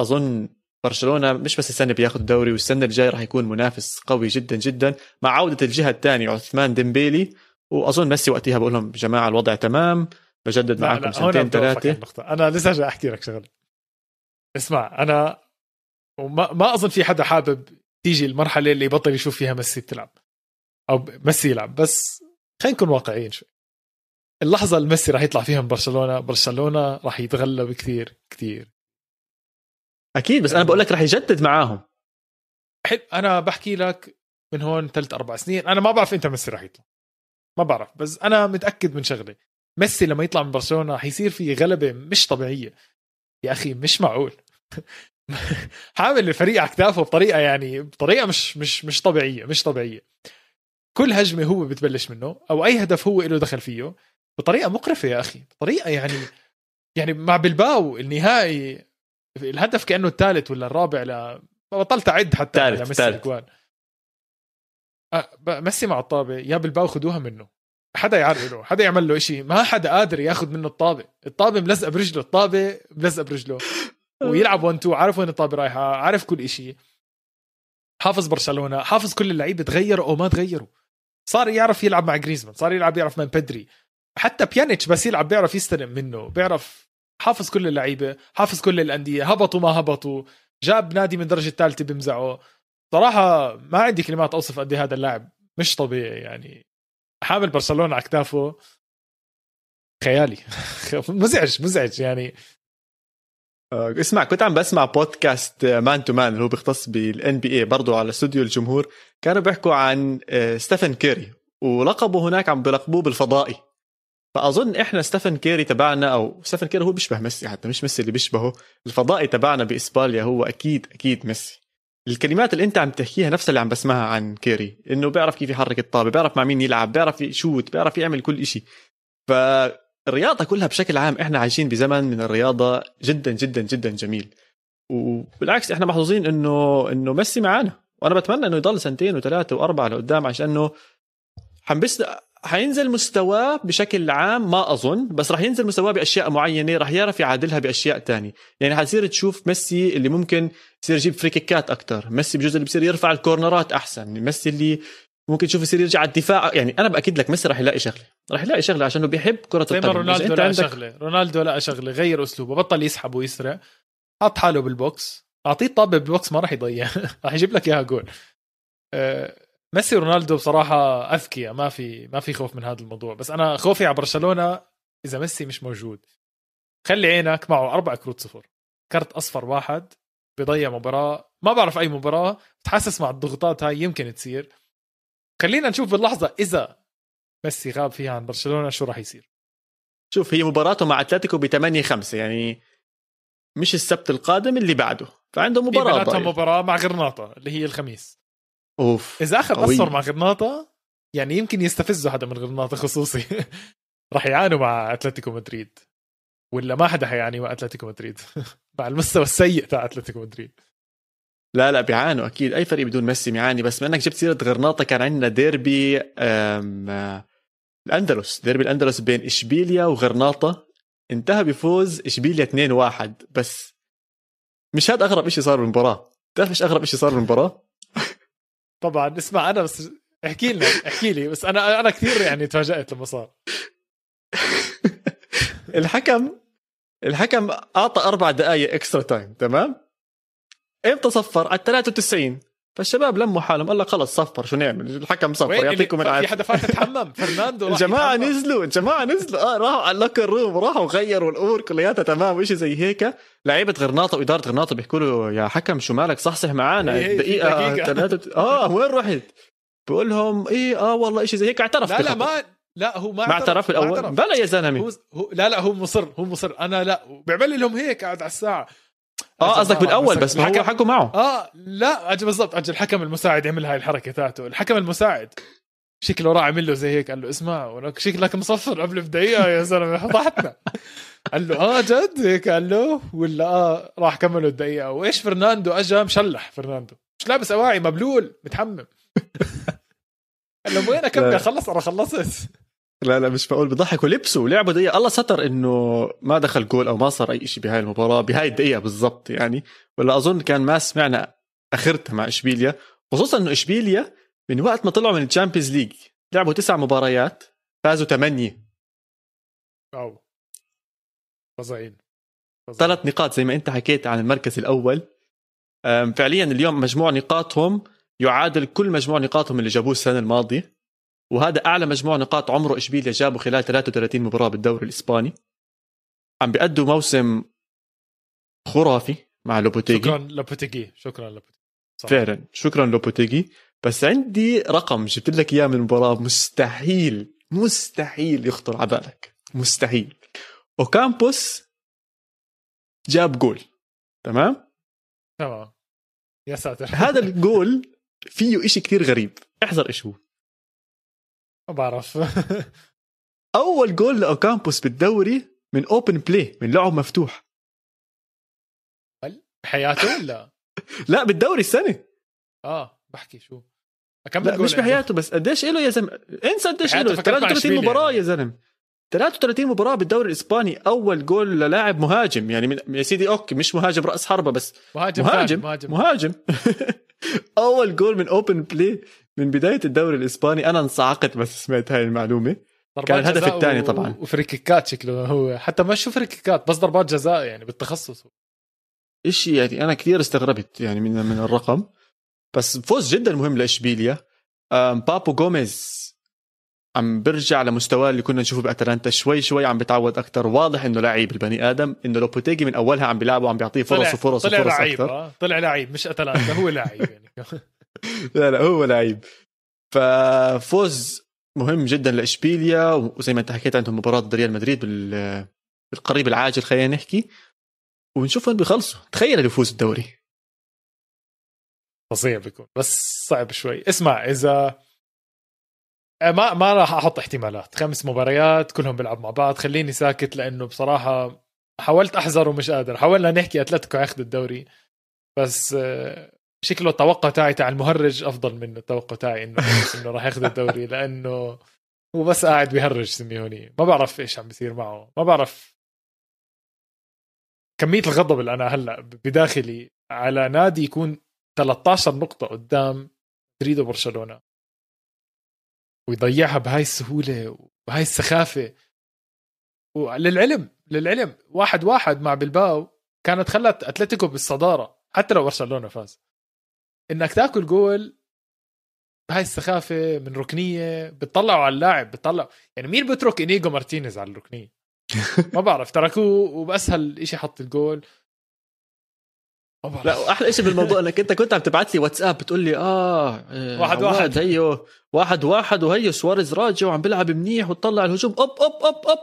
أظن برشلونة مش بس السنة بياخذ الدوري والسنة الجاي راح يكون منافس قوي جدا جدا مع عودة الجهة الثانية عثمان ديمبيلي. وأظن ميسي وقتها بقول لهم جماعة الوضع تمام بجدد معكم سنتين ثلاثة. أنا لسه جاي أحكي لك شغلة. اسمع أنا وما ما أظن في حدا حابب تيجي المرحلة اللي يبطل يشوف فيها ميسي بتلعب. أو ميسي يلعب. بس خلينا نكون واقعيين شوي. اللحظة اللي ميسي راح يطلع فيها من برشلونة برشلونة راح يتغلب كثير كثير. أكيد بس أنا بقول لك راح يجدد معاهم. حب أنا بحكي لك من هون ثلاث أربع سنين. أنا ما بعرف إمتى ميسي راح يطلع. ما بعرف بس أنا متأكد من شغله ميسي لما يطلع من برشلونة راح يصير في غلبة مش طبيعية. يا أخي مش معقول. حامل الفريق على كتافه بطريقة يعني بطريقة مش مش مش طبيعية مش طبيعية. كل هجمة هو بتبلش منه أو أي هدف هو له دخل فيه بطريقة مقرفة يا أخي بطريقة يعني يعني مع بلباو النهائي الهدف كأنه الثالث ولا الرابع ل بطلت أعد حتى لميسي الاجوان أه ميسي مع الطابة يا بلباو خذوها منه. حدا يعرقله حدا يعمل له شيء ما حدا قادر ياخذ منه الطابة. الطابة ملزقة برجله الطابة ملزقة برجله. ويلعب 1 2 عارف وين الطابة رايحة عارف كل شيء حافظ برشلونة حافظ كل اللعيبة تغيروا أو ما تغيروا. صار يعرف يلعب مع جريزمان صار يلعب يعرف من بدري. حتى بيانيتش بس يلعب بيعرف يستلم منه بيعرف حافظ كل اللعيبة حافظ كل الأندية هبطوا ما هبطوا. جاب نادي من درجة ثالثة بمزعه. صراحة ما عندي كلمات أوصف قد إيه هذا اللاعب مش طبيعي يعني. حامل برشلونة على كتافه. خيالي. مزعج مزعج يعني. اسمع كنت عم بسمع بودكاست Man to Man اللي هو بيختص بال NBA برضه على استوديو الجمهور. كانوا بيحكوا عن آه، ستيفن كيري ولقبه هناك عم بلقبوه بالفضائي. فأظن إحنا ستيفن كيري تبعنا أو ستيفن كيري هو بيشبه ميسي حتى مش ميسي اللي بيشبهه. الفضائي تبعنا بإسبانيا هو أكيد أكيد ميسي. الكلمات اللي أنت عم تحكيها نفس اللي عم بسمعها عن كيري إنه بيعرف كيف يحرك الطابة بيعرف مع مين يلعب بيعرف يشوت بيعرف يعمل كل شيء فالرياضه كلها بشكل عام إحنا عايشين بزمن من الرياضة جدا جدا جدا جميل. وبالعكس إحنا محظوظين إنه إنه ميسي معانا. وأنا بتمنى إنه يضل سنتين وثلاثة وأربعة لقدام عشان إنه حنبس حينزل مستواه بشكل عام ما أظن بس راح ينزل مستواه بأشياء معينة راح يعرف يعادلها بأشياء تانية. يعني حتصير تشوف ميسي اللي ممكن يصير يجيب فريكيكات أكثر ميسي بجوز اللي بصير يرفع الكورنرات أحسن ميسي اللي ممكن تشوف يصير يرجع الدفاع. يعني أنا بأكد لك ميسي راح يلاقي شغلة. راح يلاقي شغلة عشانه بيحب كرة القدم. رونالدو لقى عندك... شغلة. رونالدو لقى شغلة. غير أسلوبه. بطل يسحب ويسرع. حط حاله بال box. أعطيه طابه بال box ما راح يضيع. راح يجيب لك إياها جول. أه ميسي ورونالدو بصراحة أذكياء. ما في ما في خوف من هذا الموضوع. بس أنا خوفي على برشلونة إذا ميسي مش موجود. خلي عينك معه أربع كروت صفر. كرت أصفر واحد. بضيع مباراة. ما بعرف أي مباراة. بتحسس مع الضغوطات هاي. يمكن تصير. خلينا نشوف باللحظة إذا ميسي غاب فيها عن برشلونة شو راح يصير. شوف هي مباراته مع أتلتيكو ب 8 5 يعني مش السبت القادم اللي بعده فعنده مباراة مباراة مع غرناطة اللي هي الخميس. أوف إذا أخذ اصفر مع غرناطة يعني يمكن يستفزوا حدا من غرناطة خصوصي. راح يعانوا مع أتلتيكو مدريد. ولا ما حدا حيعاني مع أتلتيكو مدريد. مع المستوى السيء تاع أتلتيكو مدريد. لا لا بيعانوا أكيد. أي فريق بدون ميسي بيعاني. بس إنك جبت سيرة غرناطة كان عندنا ديربي الأندلس. ديربي الأندلس بين إشبيليا وغرناطة. انتهى بفوز إشبيليا 2-1 بس مش هذا أغرب شيء صار بالمباراة؟ تعرف إيش أغرب شيء صار بالمباراة؟ طبعا. اسمع أنا بس احكي لنا احكي لي. بس أنا أنا كثير يعني تفاجأت لما صار. الحكم الحكم أعطى أربع دقائق extra time تمام؟ إمتى صفر؟ على 93 فالشباب لموا حالهم. قال لك خلص صفر. شو نعمل الحكم صفر. يعطيكم العافيه في حدا فات يتحمم فرناندو الجماعة نزلوا الجماعة نزلوا. آه راحوا على ال locker room راحوا غيروا الأمور كلياتها. تمام وشيء زي هيك. لعيبة غرناطة وإدارة غرناطة بيحكوا له يا حكم شو مالك؟ صحصح معانا. إيه، دقيقة ثلاثة آه وين رحت؟ بقول لهم إيه آه والله شيء زي هيك. اعترف لا لا ما لا هو ما ما اعترف. بالاول بلا يا زلمة. هو, هو لا لا هو مصر هو مصر. أنا لا بيعمل لهم هيك قاعد على الساعة. آه قصدك بالأول بس ما حكوا معه. آه لا أجل بالضبط أجل الحكم المساعد يعمل هاي الحركه تاعته الحكم المساعد. شكله راح عمل له زي هيك قال له اسمع شكلك مصفر قبل بدقيقة يا زلمة فضحتنا قال له آه جد؟ هيك قال له ولا آه راح كملوا الدقيقة. وإيش فرناندو؟ اجى مشلح فرناندو. مش لابس أواعي مبلول متحمم. قال له وين أكمل؟ خلص أنا خلصت. لا لا مش معقول بضحك. ولبسوا ولعبوا دقيقة. الله ستر إنه ما دخل جول أو ما صار أي شيء بهاي المباراة بهاي الدقيقة بالضبط يعني. ولا أظن كان ما سمعنا آخرتها مع إشبيليا. خصوصا إنه إشبيليا من وقت ما طلعوا من ال Champions League لعبوا تسع مباريات فازوا ثمانية. أو. فظيعين. ثلاث نقاط زي ما أنت حكيت عن المركز الأول. فعليا اليوم مجموع نقاطهم يعادل كل مجموع نقاطهم اللي جابوه السنة الماضية. وهذا أعلى مجموع نقاط عمره إشبيليا جابه خلال 33 مباراة بالدوري الإسباني. عم بيأدوا موسم خرافي مع لوبوتيجي. شكرا لوبوتيجي. شكرا لوبوتيجي. فعلا. شكرا لوبوتيجي. بس عندي رقم جبت لك إياه من المباراة. مستحيل مستحيل يخطر على بالك. مستحيل. أوكامبوس جاب جول. تمام؟ تمام. يا ساتر. هذا الجول فيه إشي كثير غريب. احذر إيش هو. ما بعرف. أول جول لأوكامبوس بالدوري من open play من لعب مفتوح. بحياته ولا؟ لا بالدوري السنة. آه بحكي شو. أكمل لا مش بحياته بس قديش له يا زلمة؟ انسى قديش له 33 مباراة يا زلمة. 33 مباراة بالدوري الإسباني أول جول للاعب مهاجم. يعني من يا سيدي okay مش مهاجم رأس حربة بس. مهاجم مهاجم مهاجم, مهاجم. أول جول من open play من بداية الدوري الإسباني أنا انصعقت بس سمعت هاي المعلومة. كان الهدف الثاني طبعا. و free kick ات شكله هو. حتى ما شو free kick ات بس ضربات جزاء يعني بالتخصص. شيء يعني أنا كثير استغربت يعني من من الرقم. بس فوز جدا مهم لإشبيليا. بابو جوميز عم برجع لمستواه اللي كنا نشوفه بأتلانتا. شوي شوي عم بتعود أكثر واضح إنه لعيب البني آدم. إنه لوبوتيجي من أولها عم بيلعبه وعم بيعطيه فرص وفرص طلع وفرص لعيب أكثر. آه. طلع لعيب مش أتلانتا هو لعيب يعني. لا لا هو لعيب. ففوز مهم جدا لإشبيليا وزي ما أنت حكيت عندهم مباراة ريال مدريد بالقريب العاجل خلينا نحكي. ونشوف وين بيخلصوا. تخيل اللي يفوز الدوري. فظيع بيكون بس صعب شوي. اسمع اذا آه، ما ما راح أحط احتمالات. خمس مباريات كلهم بيلعبوا مع بعض. خليني ساكت لأنه بصراحة حاولت أحذر ومش قادر. حاولنا نحكي أتلتيكو ياخذ الدوري بس آه، شكله التوقع تاعي تاع المهرج أفضل من التوقع تاعي إنه إنه راح ياخذ الدوري لأنه هو بس قاعد بيهرج سيميوني ما بعرف إيش عم بيصير معه. ما بعرف كمية الغضب اللي أنا هلأ بداخلي على نادي يكون 13 نقطة قدام مدريد وبرشلونة. ويضيعها بهاي السهولة وهاي السخافة. وللعلم للعلم واحد واحد مع بلباو كانت خلت أتلتيكو بالصدارة حتى لو برشلونة فاز. إنك تاكل جول بهاي السخافة من ركنية بتطلعوا على اللاعب بتطلع يعني مين بترك إنيجو مارتينيز على الركنية؟ ما بعرف تركوه وبأسهل شيء حط الجول. لا أحلى شيء بالموضوع إنك أنت كنت عم تبعت لي واتساب بتقول لي آه واحد واحد. هيو واحد واحد وهي سواريز راجع وعم بيلعب منيح وطلع الهجوم. اوب اوب اوب اوب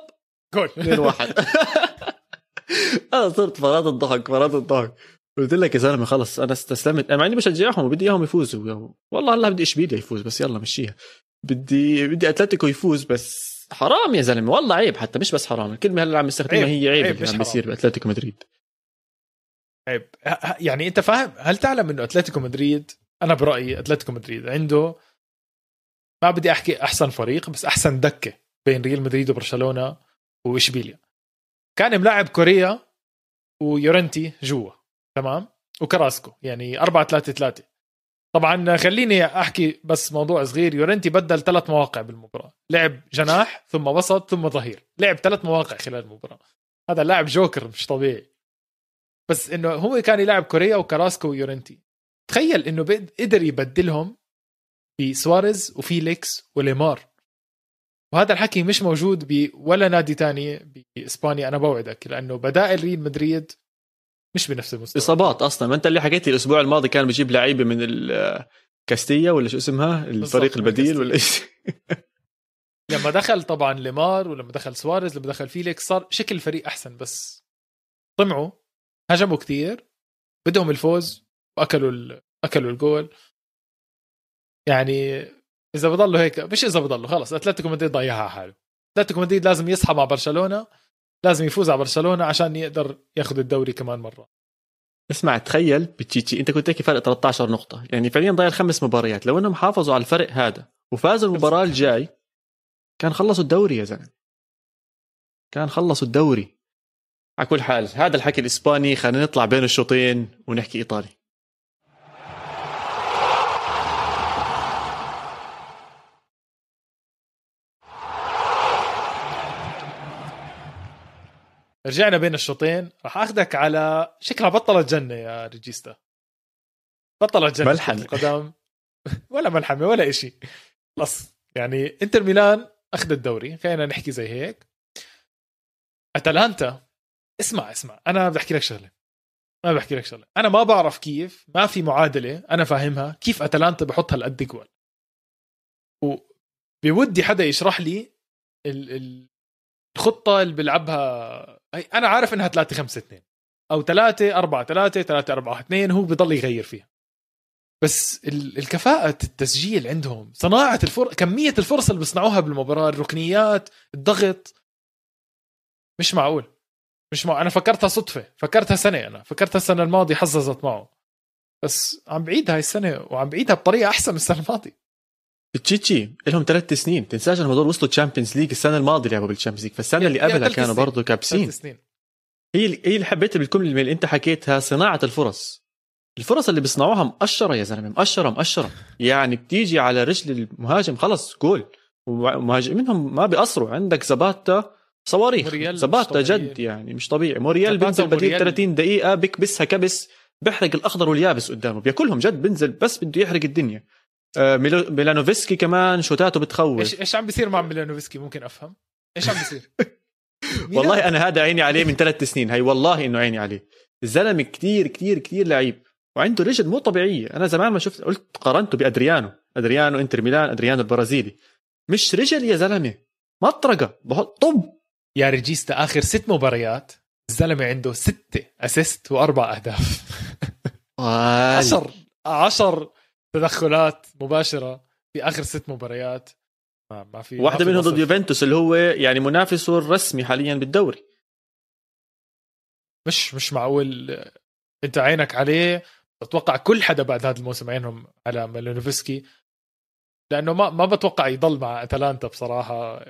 جول. اثنين واحد. أنا صرت فرطت ضحك فرطت ضحك. قلت لك يا زلمة خلص أنا استسلمت. أنا مع إني بشجعهم وبدي إياهم يفوزوا. والله هلا بدي اشبيليا يفوز بس يلا مشيها. بدي بدي أتلتيكو يفوز بس حرام يا زلمة والله عيب حتى مش بس حرام. الكلمة هلا عم يستخدمها هي عيب, عيب اللي عم بيصير بأتلتيكو مدريد. عيب. يعني أنت فاهم هل تعلم إنه أتلتيكو مدريد أنا برأيي أتلتيكو مدريد عنده ما بدي أحكي أحسن فريق بس أحسن دكة بين ريال مدريد وبرشلونة وإشبيليا. كان ملاعب كوريا ويورنتي جوا. تمام؟ وكراسكو يعني 4 3 3 طبعا خليني أحكي بس موضوع صغير. يورنتي بدل ثلاث مواقع بالمباراة. لعب جناح ثم وسط ثم ظهير. لعب ثلاث مواقع خلال المباراة. هذا لاعب جوكر مش طبيعي. بس إنه هو كان يلعب كوريا وكراسكو ويورنتي. تخيل إنه قدر يبدلهم بسواريز وفيليكس وليمار. وهذا الحكي مش موجود بولا نادي تاني بإسبانيا. أنا بوعدك لأنه بدائل ريال مدريد مش بنفس المستوى. إصابات أصلا. ما أنت اللي حكيت لي الأسبوع الماضي كان بيجيب لعيبة من الكاستيا ولا شو اسمها؟ الفريق البديل ولا إيش؟ لما دخل طبعا ليمار ولما دخل سواريز لما دخل فيليكس صار شكل الفريق أحسن بس طمعوا هجموا كثير بدهم الفوز وأكلوا ال... أكلوا الجول. يعني إذا بضلوا هيك مش إذا بضلوا خلص أتلتيكو مدريد ضيعها حاله. أتلتيكو مدريد لازم يصحى مع برشلونة لازم يفوز على برشلونة عشان يقدر ياخذ الدوري كمان مرة. اسمع تخيل بتشيتشي انت كنت تحكي فرق 13 نقطة. يعني فعليا ضايل خمس مباريات. لو انهم حافظوا على الفرق هذا وفازوا المباراة الجاي كان خلصوا الدوري يا زلمة. كان خلصوا الدوري. على كل حال هذا الحكي الإسباني. خلينا نطلع بين الشوطين ونحكي إيطالي. رجعنا بين الشوطين. راح أخذك على شكلها بطلت جنة يا ريجيستا. بطلت جنة ملحمة. القدم. ولا ملحمة ولا إشي. خلص. يعني إنتر ميلان أخذ الدوري. خلينا نحكي زي هيك. أتلانتا. اسمع اسمع. أنا بدي أحكي لك شغلة. ما بحكي لك شغلة. أنا ما بعرف كيف ما في معادلة أنا فاهمها كيف أتلانتا بحط هالقد جول وبودي حدا يشرح لي الخطة اللي بيلعبها أنا عارف إنها 3 5 2 أو 3 4 3 3 4 2 هو بضل يغير فيها. بس الكفاءة التسجيل عندهم صناعة الفرص كمية الفرص اللي بيصنعوها بالمباراة الركنيات الضغط. مش معقول. مش معقول أنا فكرتها صدفة فكرتها سنة أنا فكرتها السنة الماضية حظظت معه. بس عم بعيدها هاي السنة وعم بعيدها بطريقة أحسن من السنة الماضية. تشيتشي لهم ثلاث سنين. تنساش انهم هدول وصلوا Champions League السنة الماضية لعبوا بال Champions League فالسنة اللي قبلها كانوا برضه كابسين سنين. هي هي اللي حبيتها بالجمله اللي انت حكيتها صناعة الفرص. الفرص اللي بيصنعوها مقشره يا زلمة مقشره مقشره يعني بتيجي على رجل المهاجم خلص جول. ومهاجمينهم ما بيقصروا. عندك زباتا صواريخ. زباتا جد يعني مش طبيعي. موريال بينزل بديل 30 دقيقة بكبسها كبس بيحرق الأخضر واليابس قدامه. بياكلهم جد بينزل بس بده يحرق الدنيا. مالينوفسكي كمان شوتاته بتخوف. إيش إيش عم بيصير مع مالينوفسكي؟ ممكن أفهم. إيش عم بيصير؟ والله أنا هذا عيني عليه من ثلاث سنين. هي والله إنه عيني عليه. الزلمة كتير كتير كتير لعيب. وعنده رجل مو طبيعية. أنا زمان ما شفت قلت قارنته بأدريانو. أدريانو إنتر ميلان أدريانو البرازيلي. مش رجل يا زلمة. مطرقة. بحط طب. يا ريجيستا آخر ست مباريات الزلمة عنده ستة assist واربع أهداف. عشر عشر تدخلات مباشرة في آخر ست مباريات. ما, ما في واحدة منهم ضد يوفنتوس اللي هو يعني منافسه الرسمي حاليا بالدوري. مش مش معقول. انت عينك عليه. أتوقع كل حدا بعد هذا الموسم عينهم على ميلونوفسكي لأنه ما ما بتوقع يضل مع أتلانتا بصراحة.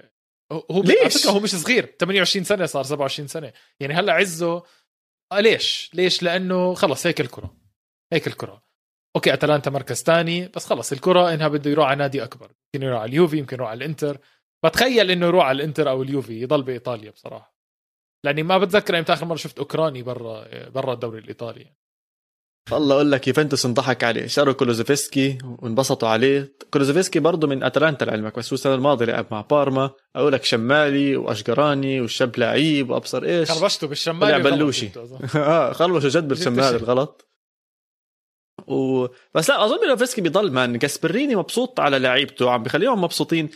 هو ليش؟ هو مش صغير. 28 سنة صار 27 سنة. يعني هلا عزه. آه ليش؟ ليش؟ لأنه خلص هيك الكرة. هيك الكرة. okay أتلانتا مركز ثاني بس خلص الكرة إنها بده يروح على نادي أكبر يمكن يروح على اليوفي يمكن يروح على الإنتر. بتخيل إنه يروح على الإنتر أو اليوفي يضل بإيطاليا بصراحة. لأني ما بتذكر إمتى اخر مرة شفت أوكراني برا برا الدوري الإيطالي. والله أقول لك يوفنتوس انضحك عليه شروا كولوسيفسكي وانبسطوا عليه. كولوسيفسكي برضه من أتلانتا لعلمك بس هو السنة الماضية لعب مع بارما. أقول لك شمالي واشقراني والشاب لعيب وأبصر إيش. خربشته بالشمالي بلوشي. آه خربشوا جد بالشمالي الغلط و... بس لا أظن مالينوفسكي بيضل man. جاسبيريني مبسوط على لعيبته عم بخليهم مبسوطين.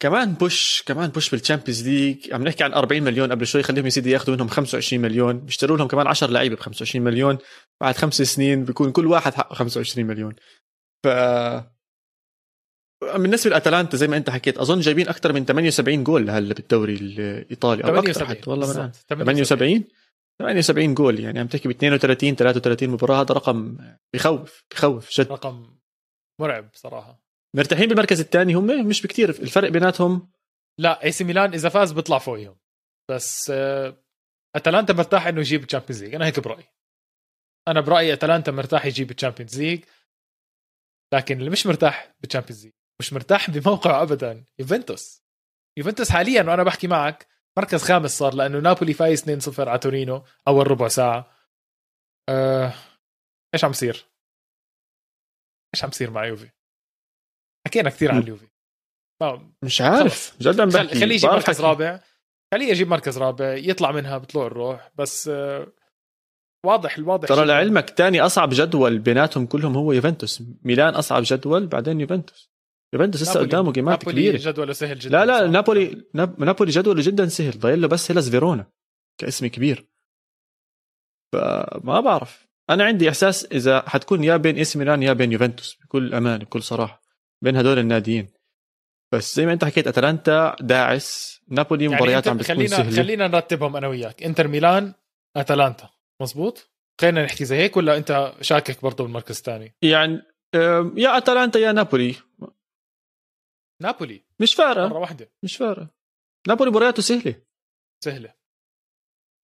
كمان push كمان push بال Champions League عم نحكي عن 40 مليون قبل شوي خليهم يا سيدي ياخذوا منهم 25 مليون. بيشتروا لهم كمان 10 لعيبة ب 25 مليون. بعد خمس سنين بيكون كل واحد حقه 25 مليون. ف بالنسبة لأتلانتا زي ما أنت حكيت أظن جايبين أكثر من 78 جول هلا بالدوري الإيطالي أو أكثر حتى والله 78 78 جول يعني عم تحكي ب 32 33 مباراة هذا رقم بخوف بخوف جد. رقم مرعب صراحة. مرتاحين بالمركز الثاني هم؟ مش بكثير الفرق بيناتهم؟ لا اي سي ميلان إذا فاز بيطلع فوقهم بس آه، أتلانتا مرتاح إنه يجيب ال Champions League أنا هيك برأيي. أنا برأيي أتلانتا مرتاح يجيب ال Champions League لكن اللي مش مرتاح بال Champions League مش مرتاح بموقعه ابدا يوفنتوس. يوفنتوس حاليا وأنا بحكي معك مركز خامس صار لأنه نابولي فايز 2-0 على تورينو أول ربع ساعة. أه... إيش عم يصير؟ إيش عم يصير مع يوفي؟ حكينا كثير عن اليوفي. مش عارف. جد عم بحكي. خليه يجيب مركز رابع. خليه يجيب مركز رابع يطلع منها بطلوع الروح بس أه... واضح الواضح ترى لعلمك تاني أصعب جدول بيناتهم كلهم هو يوفنتوس. ميلان أصعب جدول بعدين يوفنتوس. يوفنتوس لسه قدامه جيمات كبيرة. جدوله سهل جدا لا لا نابولي نابولي جدوله جدا سهل. ضايل له بس هيلاس فيرونا كاسم كبير. فما بعرف. أنا عندي إحساس إذا حتكون يا بين اس ميلان يا بين يوفنتوس بكل أمان بكل صراحة بين هدول الناديين. بس زي ما أنت حكيت أتلانتا داعس. نابولي يعني مباريات عم بتكون خلينا سهلة. خلينا نرتبهم أنا وياك. إنتر ميلان أتلانتا. مزبوط خلينا نحكي زي هيك ولا أنت شاكك برضه بالمركز الثاني؟ يعني يا أتلانتا يا نابولي. نابولي. مش فارقه مرة واحدة. مش فارقه نابولي مبارياته سهلة. سهلة.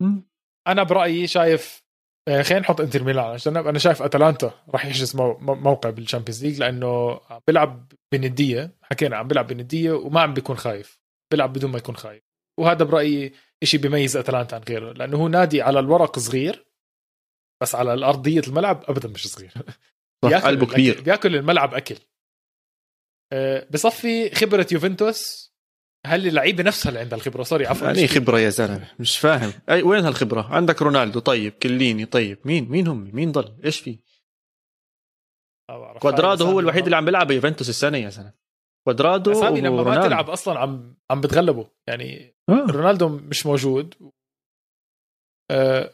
مم. أنا برأيي شايف آه، خلينا نحط إنتر ميلان. عشان أنا شايف أتلانتا راح يحجز موقع بال Champions League لأنه عم بيلعب بندية. حكينا عم بيلعب بندية وما عم بيكون خايف. بيلعب بدون ما يكون خايف. وهذا برأيي شيء بيميز أتلانتا عن غيره. لأنه هو نادي على الورق صغير بس على الأرضية الملعب ابدا مش صغير. بياكل قلبه كبير. بياكل الملعب أكل. بصفي خبرة يوفنتوس هل اللعيبة نفسها اللي عندها الخبرة؟ sorry عفوا. يعني خبرة يا زلمة مش فاهم. أي وين هالخبرة؟ عندك رونالدو طيب كيليني طيب. مين؟ مين هم؟ مين ضل؟ إيش في؟ كوادرادو هو الوحيد اللي عم بيلعب يوفنتوس السنة يا زلمة. كوادرادو أسامي لما ما تلعب أصلا عم عم بتغلبوا يعني آه. رونالدو مش موجود. أه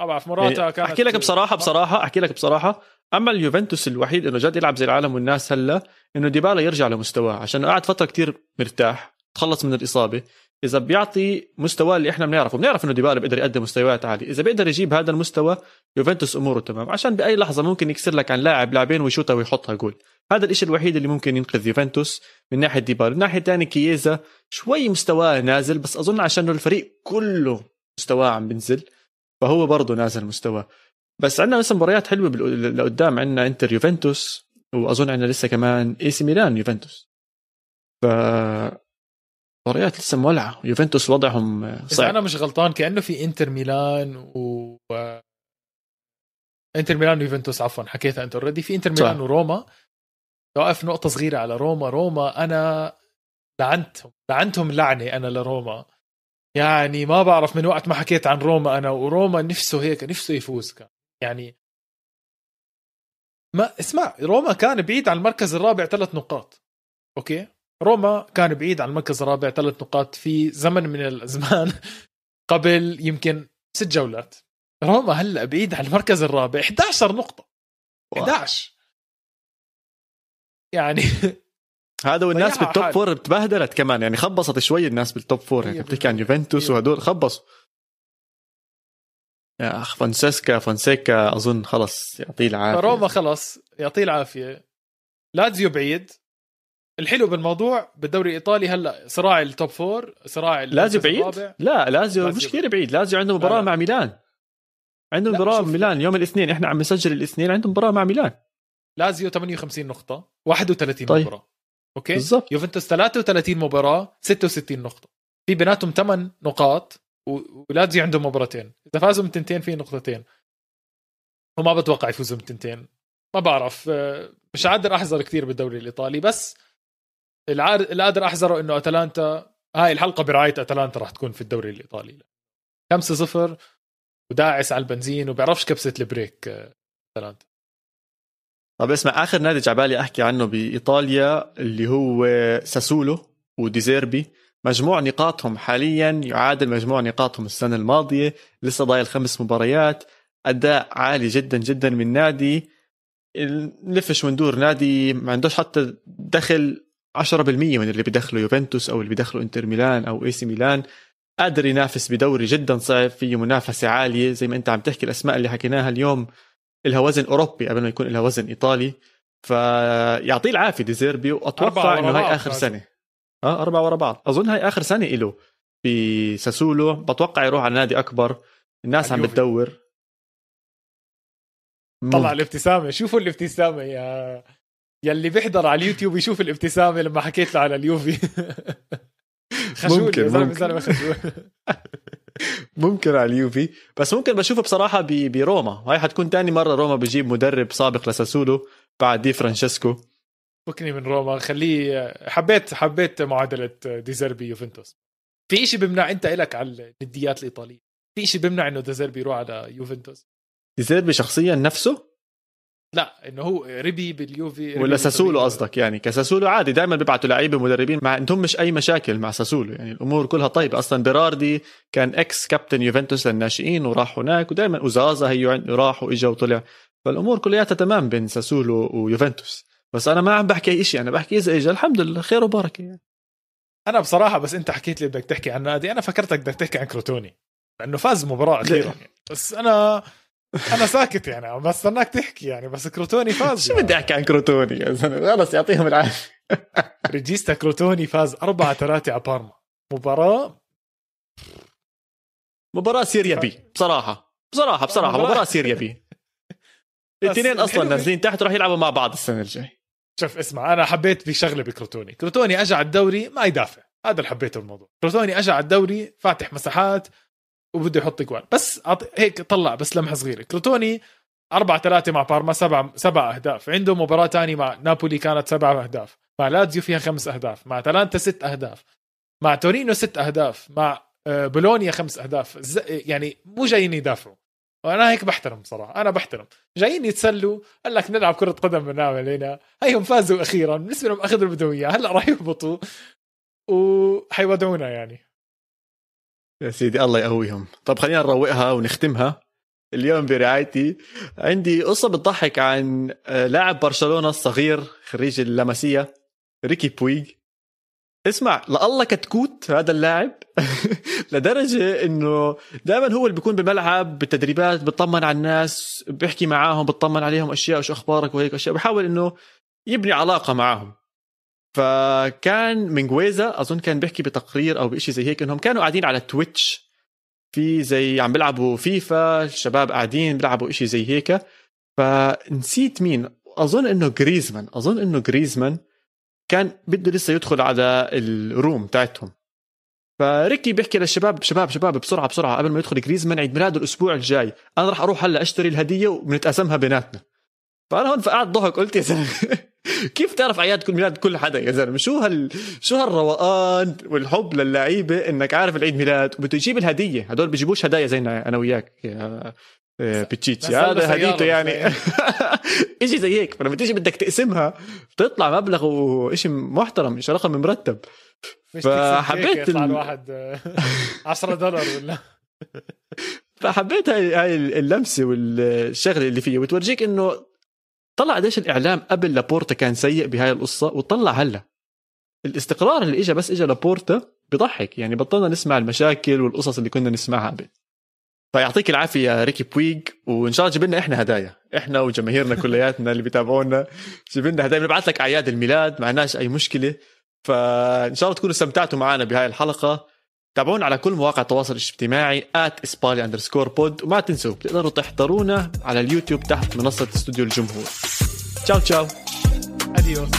ما بعرف مراتا يعني كانت احكي لك بصراحة بصراحة أحكي لك بصراحة. أما اليوفنتوس الوحيد إنه جد يلعب زي العالم والناس هلا إنه ديبالا يرجع لمستواه. عشان قعد فترة كتير مرتاح تخلص من الإصابة. إذا بيعطي مستواه اللي إحنا بنعرفه بنعرف إنه ديبالا بيقدر يقدم مستويات عالية. إذا بيقدر يجيب هذا المستوى يوفنتوس أموره تمام. عشان بأي لحظة ممكن يكسر لك عن لاعب لاعبين ويشوطها ويحطها جول. هذا الشيء الوحيد اللي ممكن ينقذ يوفنتوس من ناحية ديبالا. من ناحية ثانية كييزا شوي مستواه نازل بس أظن عشان الفريق كله مستواه عم بنزل فهو برضه نازل مستواه. بس عندنا لسه مباريات حلوة لقدام. عندنا إنتر يوفنتوس وأظن عندنا لسه كمان إي سي ميلان يوفنتوس. ف مباريات لسه مولعة. يوفنتوس وضعهم صعب. أنا مش غلطان كأنه في إنتر ميلان و إنتر ميلان ويوفنتوس عفوا حكيتها أنت already في إنتر ميلان صح. وروما. واقف نقطة صغيرة على روما. روما أنا لعنتهم. لعنتهم لعنة أنا لروما. يعني ما بعرف من وقت ما حكيت عن روما أنا وروما نفسه هيك نفسه يفوز كان. يعني ما اسمع روما كان بعيد عن المركز الرابع ثلاث نقاط أوكي؟ روما كان بعيد عن المركز الرابع ثلاث نقاط في زمن من الازمان قبل يمكن ست جولات. روما هلا بعيد عن المركز الرابع 11 نقطة. 11 يعني هذا والناس بال top four تبهدلت كمان يعني خبصت شوي الناس بال top four يعني بتحكي عن يوفنتوس وهدول خبصوا. اخ فونسيسكا فونسيكا أظن خلص يعطيه العافية. روما خلص يعطيه العافية. لازيو بعيد. الحلو بالموضوع بالدوري الإيطالي هلأ صراع ال top four صراع لازيو بعيد؟ لا لازيو مش كثير بعيد. لازيو عنده مباراة مع ميلان. عنده مباراة ميلان يوم الاثنين. إحنا عم نسجل الاثنين. عنده مباراة مع ميلان. لازيو 58 نقطة. 31 طيب. مباراة. okay؟ بالضبط. يوفنتوس 33 مباراة 66 نقطة. في بيناتهم 8 نقاط. ولازيو عنده مباراتين. إذا فازوا من تنتين في نقطتين. وما بتوقع يفوزوا من تنتين. ما بعرف آه، مش قادر أحذر كثير بالدوري الإيطالي بس اللي قادر أحذره إنه أتلانتا هاي الحلقة برعاية أتلانتا راح تكون في الدوري الإيطالي. 5 0 وداعس على البنزين وبيعرفش كبسة ال brake آه، أتلانتا. طب اسمع آخر نادي جعبالي أحكي عنه بإيطاليا اللي هو ساسولو وديزيربي. مجموع نقاطهم حاليا يعادل مجموع نقاطهم السنة الماضية لسه ضايل خمس مباريات. أداء عالي جدا جدا من نادي. نلف وندور نادي ما عندوش حتى دخل 10% من اللي بيدخله يوفنتوس أو اللي بيدخله إنتر ميلان أو إي سي ميلان. قادر ينافس بدوري جدا صعب فيه منافسة عالية. زي ما أنت عم تحكي الأسماء اللي حكيناها اليوم لها وزن أوروبي قبل ما يكون لها وزن إيطالي. فيعطيه العافية ديزيربي وأتوقع إنه هاي آخر سنة. آه أربعة ورا بعض. أظن هاي آخر سنة له بساسولو بتوقع يروح على نادي أكبر. الناس عم بتدور. طلع الابتسامة. شوفوا الابتسامة يا يلي بيحضر على اليوتيوب يشوف الابتسامة لما حكيت له على اليوفي. خجول ممكن ممكن. خجول. ممكن على اليوفي. بس ممكن بشوفه بصراحة بروما هاي حتكون تاني مرة روما بجيب مدرب سابق لساسولو بعد دي فرانشيسكو. فكني من روما خليه حبيت حبيت معادلة ديزيربي يوفنتوس. في شيء بيمنع أنت إلك على النديات الإيطالية. في شيء بيمنع إنه ديزيربي يروح على يوفنتوس؟ ديزيربي شخصيا نفسه؟ لا إنه هو ربي باليوفي ولا ساسولو قصدك؟ يعني كساسولو عادي دائما بيبعتوا لعيبة مدربين مع عندهم مش أي مشاكل مع ساسولو. يعني الأمور كلها طيبة. أصلا بيراردي كان ex captain يوفنتوس للناشئين وراح هناك ودائما وزازا هي راح واجا وطلع. فالأمور كلياتها تمام بين ساسولو ويوفنتوس. بس أنا ما عم بحكي أي شيء أنا بحكي إذا اجى الحمد لله خير وبركة يعني. أنا بصراحة بس أنت حكيت لي بدك تحكي عن نادي أنا فكرتك بدك تحكي عن كروتوني لأنه فاز مباراة أخيرا يعني. بس أنا أنا ساكت يعني بستناك تحكي يعني بس كروتوني فاز شو بدي أحكي عن كروتوني؟ يا زلمة خلص يعطيهم العافية. relegated كروتوني فاز 4 3 على بارما. مباراة؟ مباراة سيريا بي بصراحة بصراحة بصراحة مباراة سيريا بي. الاثنين أصلا نازلين تحت راح يلعبوا مع بعض السنة الجاي شوف اسمع أنا حبيت في شغله بكروتوني. كروتوني اجى على الدوري ما يدافع. هذا اللي حبيته الموضوع كروتوني اجى على الدوري فاتح مساحات وبده يحط جوال بس هيك طلع بس لمحة صغيرة. كروتوني 4 3 مع بارما سبع سبع أهداف. عنده مباراة ثانية مع نابولي كانت سبع أهداف. مع لاتزيو فيها خمس أهداف. مع تالانتا ست أهداف. مع تورينو ست أهداف. مع آه، بولونيا خمس أهداف. يعني مو جايين يدافعوا. وأنا هيك بحترم بصراحه أنا بحترم. جايين يتسلوا قال لك نلعب كرة قدم بنعمل هنا هيهم فازوا أخيرا بالنسبة لهم أخذوا اللي بدهم اياه هلأ راح يهبطوا. وحيودعونا يعني. يا سيدي الله يقويهم. طب خلينا نروقها ونختمها. اليوم برعايتي عندي قصة بتضحك عن آه، لاعب برشلونة الصغير خريج اللمسية ريكي بويغ. اسمع لله كتكوت هذا اللاعب لدرجة إنه دائما هو اللي بيكون بالملعب بالتدريبات بيطمن على الناس بيحكي معاهم بيطمن عليهم أشياء وشو أخبارك وهيك أشياء بحاول إنه يبني علاقة معاهم فكان من جويزا أظن كان بيحكي بتقرير أو بشيء زي هيك إنهم كانوا قاعدين على تويتش في زي عم بيلعبوا فيفا الشباب قاعدين بيلعبوا إشي زي هيك. فنسيت مين أظن إنه جريزمان أظن إنه جريزمان كان بده لسه يدخل على ال room تاعتهم فريكي بيحكي للشباب شباب شباب بسرعة بسرعة قبل ما يدخل جريزمان عيد ميلاده الأسبوع الجاي. أنا راح أروح هلأ أشتري الهدية وبنتقاسمها بيناتنا. فأنا هون فقعت ضحك قلت يا زلمة كيف تعرف اعياد كل ميلاد كل حدا يا زلمة؟ شو هال شو هالروقان والحب للعيبة إنك عارف العيد ميلاد وبده يجيب الهدية. هدول بيجيبوش هدايا زينا أنا وياك يا بتشيتشي هذا هديته يعني. اشي زي هيك. فلما تيجي بدك تقسمها بتطلع مبلغ وشيء محترم مش رقم مرتب. فحبيت ال... الواحد 10 دولار ولا؟ فحبيت هاي هاي اللمسة والشغلة اللي فيها. وتورجيك إنه طلع قديش الإعلام قبل لابورتا كان سيء بهاي القصة وطلع هلا. الاستقرار اللي اجى بس اجى لابورتا بضحك. يعني بطلنا نسمع المشاكل والقصص اللي كنا نسمعها. قبل فيعطيك العافية يا ريكي بويغ وإن شاء الله جيب لنا إحنا هدايا. إحنا وجماهيرنا كلياتنا اللي بيتابعونا جيب لنا هدايا. بنبعث لك أعياد الميلاد ما عندناش أي مشكلة. فإن شاء الله تكونوا استمتعتوا معنا بهاي الحلقة. تابعونا على كل مواقع التواصل الاجتماعي اسبالي underscore pod وما تنسوا بتقدروا تحضرونا على اليوتيوب تحت منصة استوديو الجمهور. ciao ciao. adiós